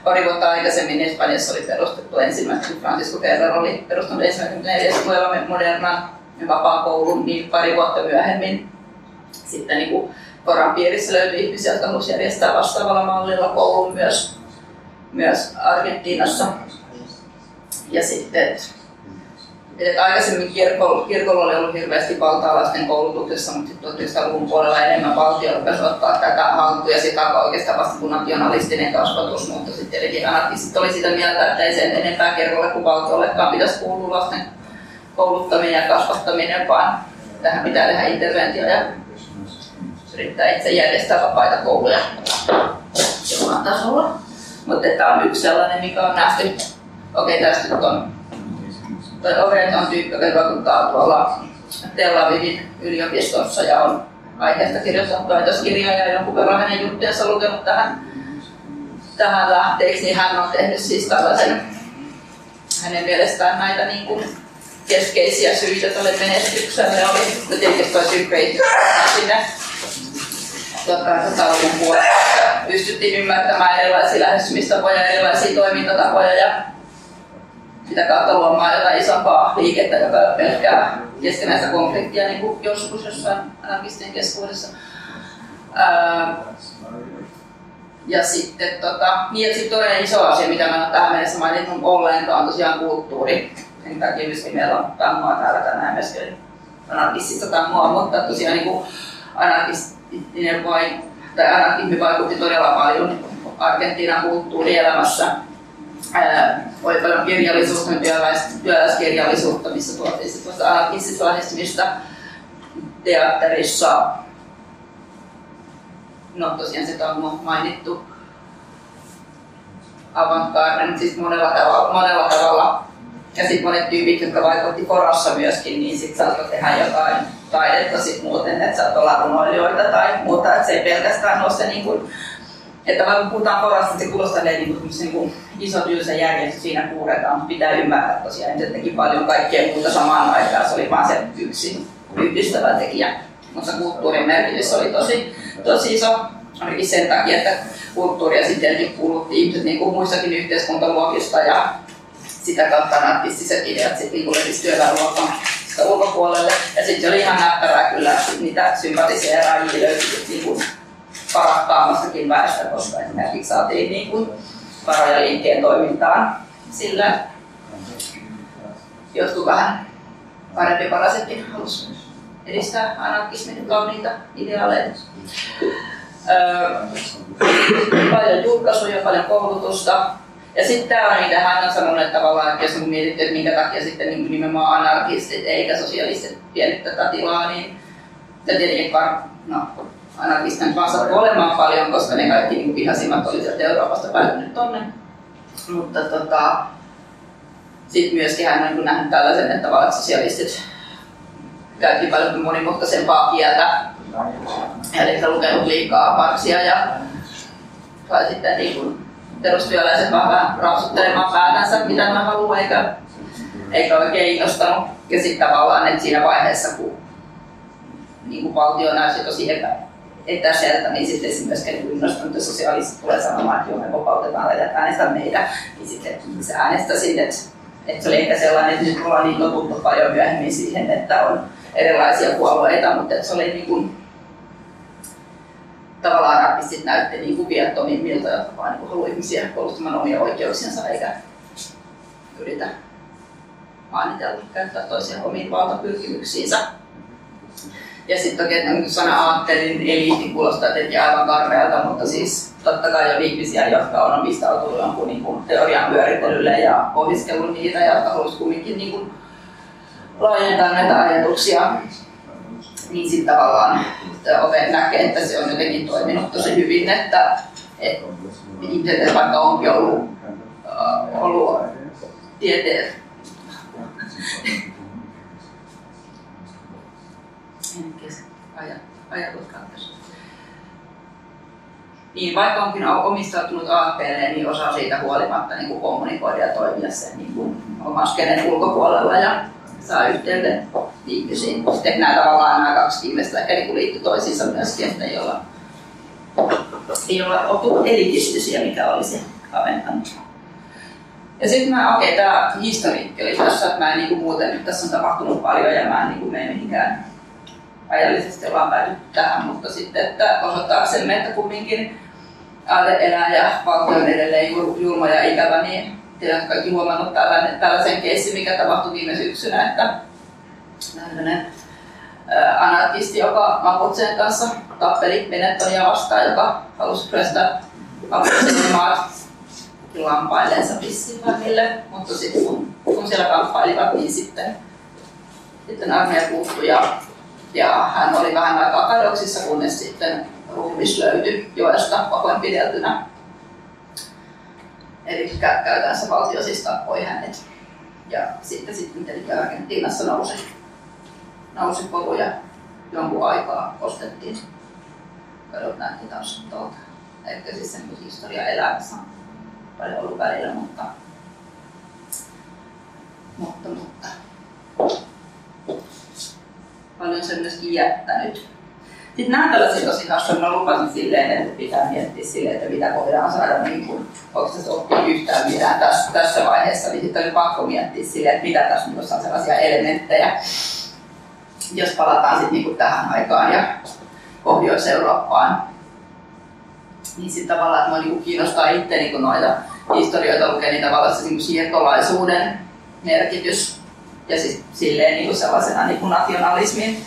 pari vuotta aikaisemmin Espanjassa oli perustettu ensimmäinen, kun Francisco Ferrer oli perustanut ensimmäisen neljäs modernan vapaa koulun, niin pari vuotta myöhemmin sitten niin kuin Koran piirissä löytyi ihmisiä, jotka halusivat järjestää vastaavalla mallilla koulun myös, myös Argentiinassa. Ja sitten et aikaisemmin kirkolla, kirkolla oli ollut hirveästi valtaa lasten koulutuksessa, mutta sitten 1900-luvun puolella enemmän valtio rupesi ottaa tätä haltuun ja sitä alkoi oikeastaan vasta kuin nationalistinen kasvatus, mutta sitten tietenkin anarkistit oli sitä mieltä, että ei sen enempää kirkolle kuin valtiollekaan pitäisi kuulua lasten kouluttaminen ja kasvattaminen, vaan tähän pitää tehdä interventio ja yrittää itse järjestää vapaita kouluja jollain tasolla. Mutta tämä on yksi sellainen, mikä on nähty. Okei, tästä nyt on tai Ovet on tyyppi, joka vaikuttaa tuolla Tel Avivin yliopistossa ja on aiheesta kirjoittanut väitöskirjaa ja jonkun verran hänen juttujensa lukenut tähän, tähän lähteeksi, niin hän on tehnyt siis tällaisen hänen mielestään näitä niin kuin keskeisiä syitä tälle menestykselle oli, no tietysti toi synkreitys sinne 1800-luvun puolella. Pystyttiin ymmärtämään erilaisia lähestymistapoja, erilaisia toimintatapoja ja sitä kautta luomaan jotain isompaa liikettä, joka pelkkää keskenäistä konfliktia niin kuin joskus jossain anarkistien keskuudessa. Ja sitten tota, niin, sit toinen iso asia, mitä mä en tähän mennessä maininnut ollenkaan, on tosiaan kulttuuri. Sen takia myöskin meillä on tangoa täällä tänään myöskin anarkistista tangoa, mutta tosiaan niin kuin anarkistinen vai, tai anarkismi vaikutti todella paljon Argentiinan kulttuurielämässä oli paljon kirjallisuutta, työläis, työläiskirjallisuutta, missä tuotiin sitten anarkistista teatterissa. No tosiaan sitä on mainittu avantgarde, siis monella tavalla, monella tavalla. Ja sitten monet tyypit, jotka vaikutti korassa myöskin, niin sitten saattoi tehdä jotain taidetta sit muuten, että saattoi olla runoilijoita tai muuta, että se ei pelkästään ole se niin kuin, että vaikka puhutaan porasta, niin se kuulostaa niin kuin, niin kuin iso tylsä järjestys siinä puuretaan, mutta pitää ymmärtää tosiaan, että teki paljon kaikkea muuta samaan aikaan, se oli vain se yksi yhdistävä tekijä. Mutta kulttuurin merkitys oli tosi, tosi iso, ainakin sen takia, että kulttuuria sitten kuuluttiin ihmiset niin kuin muissakin yhteiskuntaluokista ja sitä kautta narkistiset ideat sitten niin levisi työväenluokan ulkopuolelle. Ja sitten oli ihan näppärää kyllä, niitä sympatiseeraajia löytyi niin kuin parakkaamassakin väestä, koska esimerkiksi saatiin niin kuin varoja linkkeen toimintaan. Sillä jotkut vähän parempi parasetkin halusi edistää anarkismin kauniita ideaaleja. Öö, paljon julkaisuja, paljon koulutusta. Ja sitten tämä mitä hän on sanonut, että tavallaan, että jos on mietitty, että minkä takia sitten niin nimenomaan anarkistit eikä sosialistit vienyt tätä tilaa, niin se tietenkin var, no, anarkistit vaan sattuu olemaan paljon, koska ne kaikki niin vihasimmat oli sieltä Euroopasta päätynyt tonne. Mutta tota, sitten myöskin hän on niin nähnyt tällaisen, että tavallaan sosialistit käytti paljon monimutkaisempaa kieltä. Eli lukenut liikaa Marksia ja tai sitten niin kuin perustyöläiset vaan vähän raapsuttelemaan päätänsä, mitä mä haluan, eikä, eikä oikein innostanut. Ja sitten tavallaan, että siinä vaiheessa, kun niin kuin valtio näytti tosi epä, etäseltä, niin sitten se myöskään innostunut, että sosiaaliset tulee sanomaan, että joo, me vapautetaan ja äänestä meitä, niin sitten se äänestäisin, että, että se oli ehkä sellainen, että nyt ollaan niin totuttu paljon myöhemmin siihen, että on erilaisia puolueita, mutta että se oli niin kuin, tavallaan rapistit näytti niin kuin viattomimmilta, jotka vaan niin haluaa ihmisiä puolustamaan omia oikeuksiansa eikä yritä maanitella käyttää toisia omiin valtapyrkimyksiinsä. Ja sitten toki, että niin sana aattelin eliitti kuulostaa tietenkin aivan karmealta, mutta siis totta kai on ihmisiä, jotka on omistautunut jonkun niin kuin teorian pyörittelylle ja pohdiskellut niitä ja jotka haluaisivat kumminkin niin kuin laajentaa näitä ajatuksia. Niin sitten tavallaan ope näkee, että se on jotenkin toiminut tosi hyvin, että, että ihmiset vaikka onkin ollut, uh, ollut tieteen Niin, vaikka onkin omistautunut aatteelle, niin osaa siitä huolimatta niin kuin kommunikoida ja toimia sen niin kuin oman ulkopuolella ja saa yhteyden. Sitten nämä tavallaan nämä kaksi viimeistä niin liittyy toisiinsa myöskin, että ei olla, ei olla oltu elitistisiä, mikä olisi kaventanut. Ja sitten mä, okei, okay, tämä historiikki oli tässä, että mä en niin kuin muuten, nyt tässä on tapahtunut paljon ja mä en niin kuin mene mihinkään ajallisesti ollaan päädytty tähän, mutta sitten, että osoittaaksemme, että kumminkin aate elää ja valtio on edelleen julma ja ikävä, niin tiedät kaikki huomannut tällainen, tällaisen keissin, mikä tapahtui viime syksynä, että tällainen anarkisti, joka Maputsen kanssa tappeli Benettonia vastaan, joka halusi ryöstää Maputsen maat lampaileensa vissiin mutta sitten kun, kun siellä kamppailivat, niin sitten, sitten armeija puuttui ja ja hän oli vähän aikaa kadoksissa, kunnes sitten ruumis löytyi joesta pahoinpideltynä. Eli käytännössä valtio siis tappoi hänet. Ja sitten, sitten tietenkin Argentiinassa nousi, nousi koru ja jonkun aikaa ostettiin. Kadot näytti taas tuolta. Ehkä siis sen historia elämässä on paljon ollut välillä, mutta, mutta, mutta paljon sen myöskin jättänyt. Sitten nämä tällaiset tosi hassuja, mä lupasin silleen, että pitää miettiä silleen, että mitä voidaan saada, niin kuin, onko tässä oppia yhtään mitään tässä, tässä vaiheessa, niin sitten oli pakko miettiä silleen, että mitä tässä minussa on sellaisia elementtejä, jos palataan sitten niin tähän aikaan ja Pohjois-Eurooppaan, niin sitten tavallaan, että mua niin kiinnostaa itse niin noita historioita lukea, niin tavallaan se niin siirtolaisuuden merkitys ja siis silleen niin kuin sellaisena niin kuin nationalismin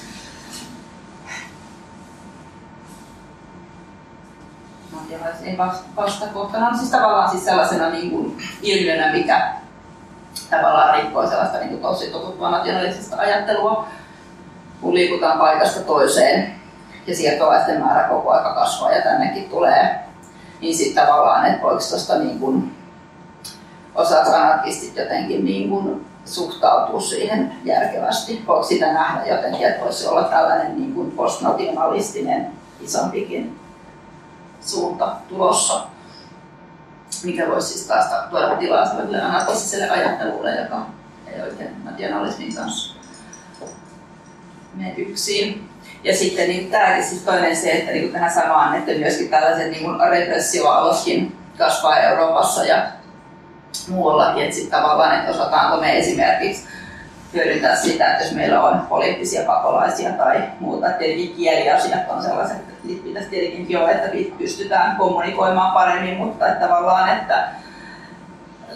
nationalismin vastakohtana siis tavallaan siis sellaisena niin kuin ilmiönä, mikä tavallaan rikkoo sellaista niin kuin tosi totuttua nationalistista ajattelua, kun liikutaan paikasta toiseen ja siirtolaisten määrä koko aika kasvaa ja tännekin tulee, niin sitten tavallaan, että voiko tuosta niin kuin, osaako anarkistit jotenkin niin kuin suhtautua siihen järkevästi. Voiko sitä nähdä jotenkin, että voisi olla tällainen niin kuin postnationalistinen isompikin suunta tulossa, mikä voisi siis taas tuoda tilaa sellaiselle anarkistiselle ajattelulle, joka ei oikein nationalismin kanssa mene yksin. Ja sitten niin tämäkin siis toinen se, että niin tähän samaan, että myöskin tällaiset niin repressioaloskin kasvaa Euroopassa ja muuallakin, että sitten tavallaan, että osataanko me esimerkiksi hyödyntää sitä, että jos meillä on poliittisia pakolaisia tai muuta. Tietenkin kieliasiat on sellaiset, että pitäisi tietenkin jo, että pystytään kommunikoimaan paremmin, mutta että tavallaan, että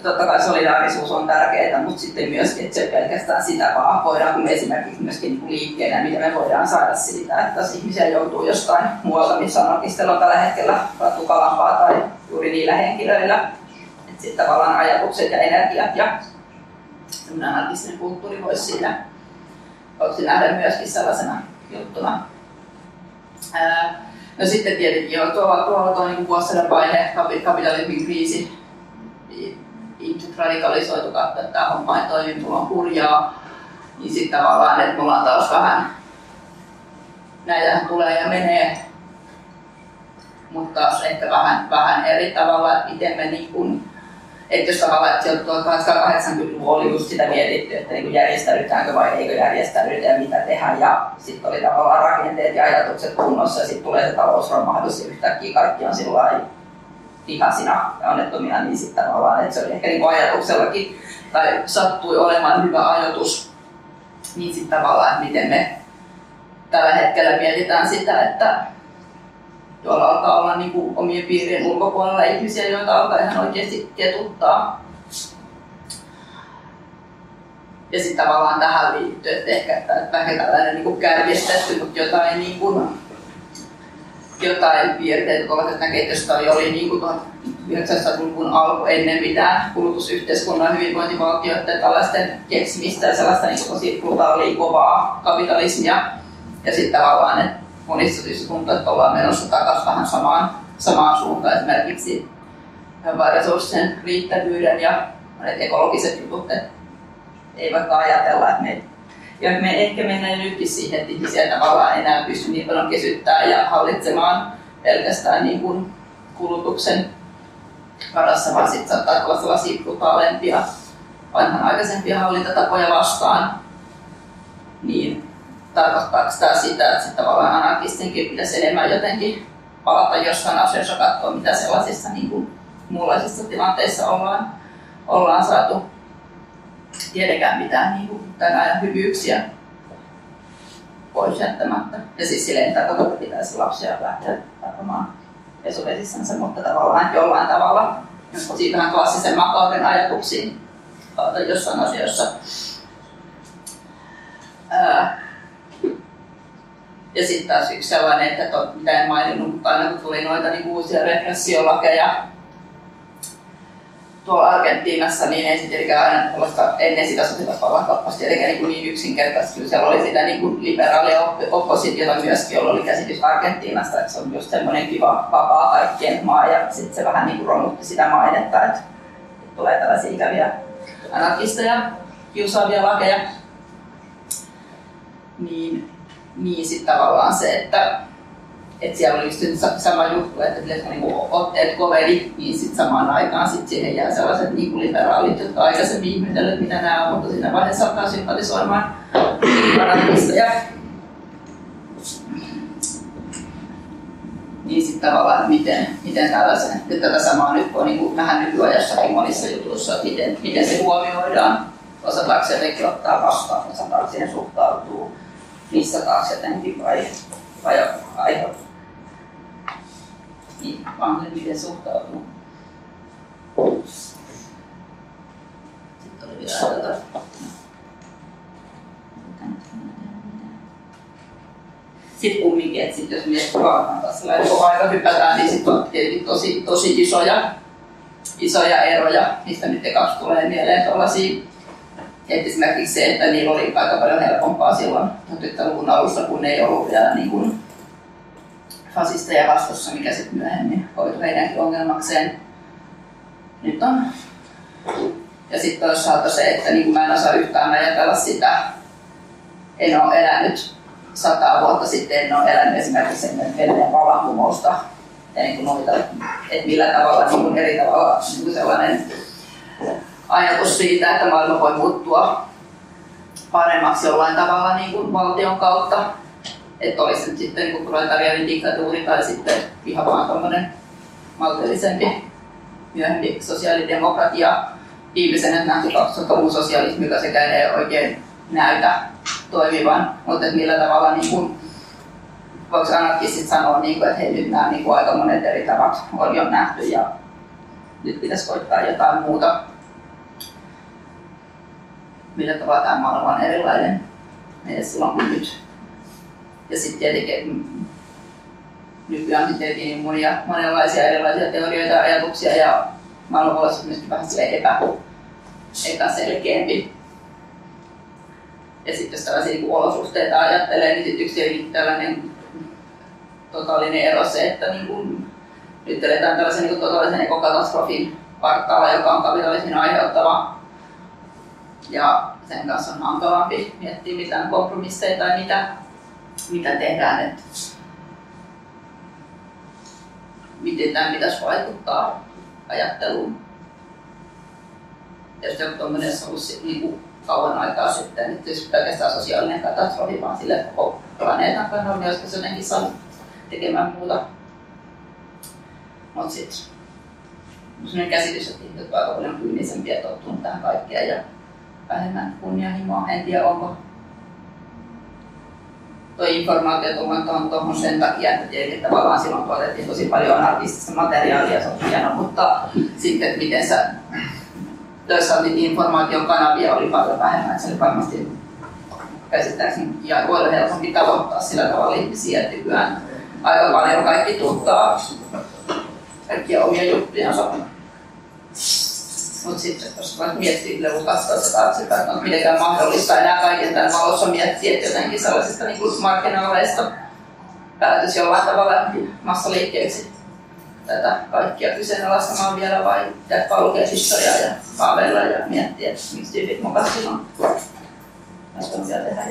totta kai solidaarisuus on tärkeää, mutta sitten myöskin, että se pelkästään sitä vaan voidaan kun esimerkiksi myöskin niin liikkeenä, mitä me voidaan saada siitä, että jos ihmisiä joutuu jostain muualta, missä on oikeastaan tällä hetkellä tukalampaa tai juuri niillä henkilöillä, että sitten tavallaan ajatukset ja energiat ja anarkistinen kulttuuri voisi siinä voisi nähdä myöskin sellaisena juttuna. Ää, no sitten tietenkin jo tuolla, tuolla tuo niin vuosisadan vaihe, kapitalismin kriisi, ihmiset radikalisoitu katsoa, että tämä homma ei toimi, mulla on hurjaa, niin sitten tavallaan, että mulla on taas vähän, näitä tulee ja menee, mutta taas ehkä vähän, vähän eri tavalla, että miten me niin kuin, että jos tavallaan, että 1880-luvulla oli just sitä mietitty, että niin järjestäydytäänkö vai eikö järjestäydytä ja mitä tehdä. Ja sitten oli tavallaan rakenteet ja ajatukset kunnossa ja sitten tulee se talousromahdus ja yhtäkkiä kaikki on sillä vihaisina ja onnettomia, niin sitten tavallaan, että se oli ehkä niin ajatuksellakin tai sattui olemaan hyvä ajatus, niin sitten tavallaan, että miten me tällä hetkellä mietitään sitä, että tuolla alkaa olla niin kuin omien piirien ulkopuolella ihmisiä, joita alkaa ihan oikeasti ketuttaa. Ja sitten tavallaan tähän liittyy, että ehkä että vähän tällainen niin kärjestetty, mutta jotain, niin kuin, jotain piirteitä tuolla kehitystä oli niin kuin 1900-luvun alku ennen mitään kulutusyhteiskunnan hyvinvointivaltioiden tällaisten keksimistä ja sellaista niin tosi brutaalia kovaa kapitalismia. Ja sitten tavallaan, että monissa syistä tuntuu, että ollaan menossa takaisin vähän samaan, samaan suuntaan, esimerkiksi resurssien riittävyyden ja monet ekologiset jutut, että ei vaikka ajatella, että me, ja me ehkä mennään nytkin siihen, että ihmisiä tavallaan enää pysty niin paljon kesyttää ja hallitsemaan pelkästään niin kuin kulutuksen varassa, vaan sitten saattaa olla sellaisia brutaalempia vanhanaikaisempia hallintatapoja vastaan, niin tarkoittaako tämä sitä, että sitten tavallaan anarkistinkin pitäisi enemmän jotenkin palata jossain asioissa katsoa, mitä sellaisissa niin kuin, muunlaisissa tilanteissa ollaan, ollaan saatu tiedekään mitään niin kuin, tämän ajan hyvyyksiä pois jättämättä. Ja siis silleen että pitäisi lapsia lähteä tappamaan pesuvesissänsä, mutta tavallaan jollain tavalla siitä vähän klassisen makauden ajatuksiin jossain asioissa. Ja sitten taas yksi sellainen, että to, mitä en maininnut, mutta aina kun tuli noita niin uusia repressiolakeja tuolla Argentiinassa, niin ei sitten aina tällaista ennen sitä sotilasvallankappausta eli niin, niin yksinkertaisesti. Kyllä siellä oli sitä niin kuin liberaalia oppositiota myöskin, jolla oli käsitys Argentiinasta, että se on just semmoinen kiva, vapaa kaikkien maa ja sitten se vähän niin kuin romutti sitä mainetta, että tulee tällaisia ikäviä anarkisteja, kiusaavia lakeja. Niin niin sitten tavallaan se, että, että siellä oli just sama juttu, että kun niinku otteet koveli, niin sitten samaan aikaan sit siihen jää sellaiset niinku liberaalit, jotka aikaisemmin ihmetelleet, mitä nämä on, mutta siinä vaiheessa alkaa sympatisoimaan anarkisteja. Niin sitten tavallaan, että miten, miten tällaisen, että tätä samaa nyt on niin vähän nykyajassakin monissa jutuissa, että miten, miten se huomioidaan, osataanko se jotenkin ottaa vastaan, osataanko siihen suhtautua missä taas jotenkin vai, vai aihe niin, vaan miten suhtautuu. Sitten oli vielä tätä. Sitten kumminkin, että sit jos miettii vaan sellainen koko aika hypätään, niin sitten on tietenkin tosi, tosi isoja, isoja eroja, mistä nyt kaksi tulee mieleen tuollaisia et esimerkiksi se, että niillä oli aika paljon helpompaa silloin 1900-luvun alussa, kun ei ollut vielä niin kuin fasisteja vastussa, mikä sitten myöhemmin koitui heidänkin ongelmakseen. Nyt on. Ja sitten toisaalta se, että niin kuin mä en osaa yhtään ajatella sitä, en ole elänyt sata vuotta sitten, en ole elänyt esimerkiksi Venäjän vallankumousta ja niin kuin noita, että millä tavalla niin kuin eri tavalla niin kuin sellainen ajatus siitä, että maailma voi muuttua paremmaksi jollain tavalla niin kuin valtion kautta. Että olisi nyt sitten niin proletarianin diktatuuri tai sitten ihan vaan tämmöinen maltillisempi myöhempi sosiaalidemokratia. Viimeisenä nähty 2000-luvun sosialismi, joka sekään ei oikein näytä toimivan, mutta että millä tavalla niin kuin, voiko anarkistit sanoa, niin kuin, että hei, nyt nämä niin kuin aika monet eri tavat on jo nähty ja nyt pitäisi koittaa jotain muuta millä tavalla tämä maailma on erilainen meidän silloin kuin nyt. Ja sitten tietenkin mm, nykyään sitten niin monia, monenlaisia erilaisia teorioita ja ajatuksia ja maailman voi olla myöskin vähän epä, epäselkeämpi. Ja sitten jos tällaisia niin olosuhteita ajattelee, niin sitten yksi tällainen totaalinen ero se, että niin kuin, nyt eletään tällaisen niin totaalisen ekokatastrofin partaalla, joka on kapitalismin aiheuttama. Ja sen kanssa on hankalampi miettiä mitään kompromisseja tai mitä, mitä tehdään. Että miten tämä pitäisi vaikuttaa ajatteluun. Jos joku tuommoinen olisi ollut niin kuin kauan aikaa sitten, että jos pelkästään sosiaalinen katastrofi, vaan sille koko planeetan kannalta, niin olisiko se jotenkin saanut tekemään muuta. Mutta sitten sellainen käsitys, että ihmiset ovat paljon kyynisempiä tottunut tähän kaikkeen ja vähemmän kunnianhimoa. En tiedä, onko tuo informaatio tullut tuohon sen takia, että tietenkin tavallaan silloin tuotettiin tosi paljon artistista materiaalia, se on hieno, mutta sitten miten sä toisaalta niitä informaation kanavia oli paljon vähemmän, se oli varmasti käsittääkseni ja voi olla helpompi tavoittaa sillä tavalla ihmisiä, että nykyään aika paljon kaikki tuottaa kaikkia omia juttujansa. Mutta sitten jos vaikka miettii leukasta sitä että on mitenkään mahdollista enää kaiken tämän valossa miettiä, että jotenkin sellaisista niin markkinaaleista päätös jollain tavalla massaliikkeeksi tätä kaikkia kyseenalaistamaan vielä vai jatkaa lukea historiaa ja kaavella ja miettiä, että miksi tyypit mukaan silloin. On vielä tehdä.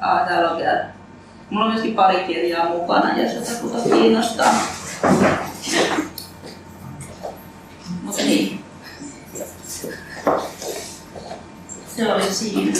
Ah, täällä on vielä. Mulla on myöskin pari kirjaa mukana, jos jotakuta kiinnostaa. Mutta niin. Se oli siinä.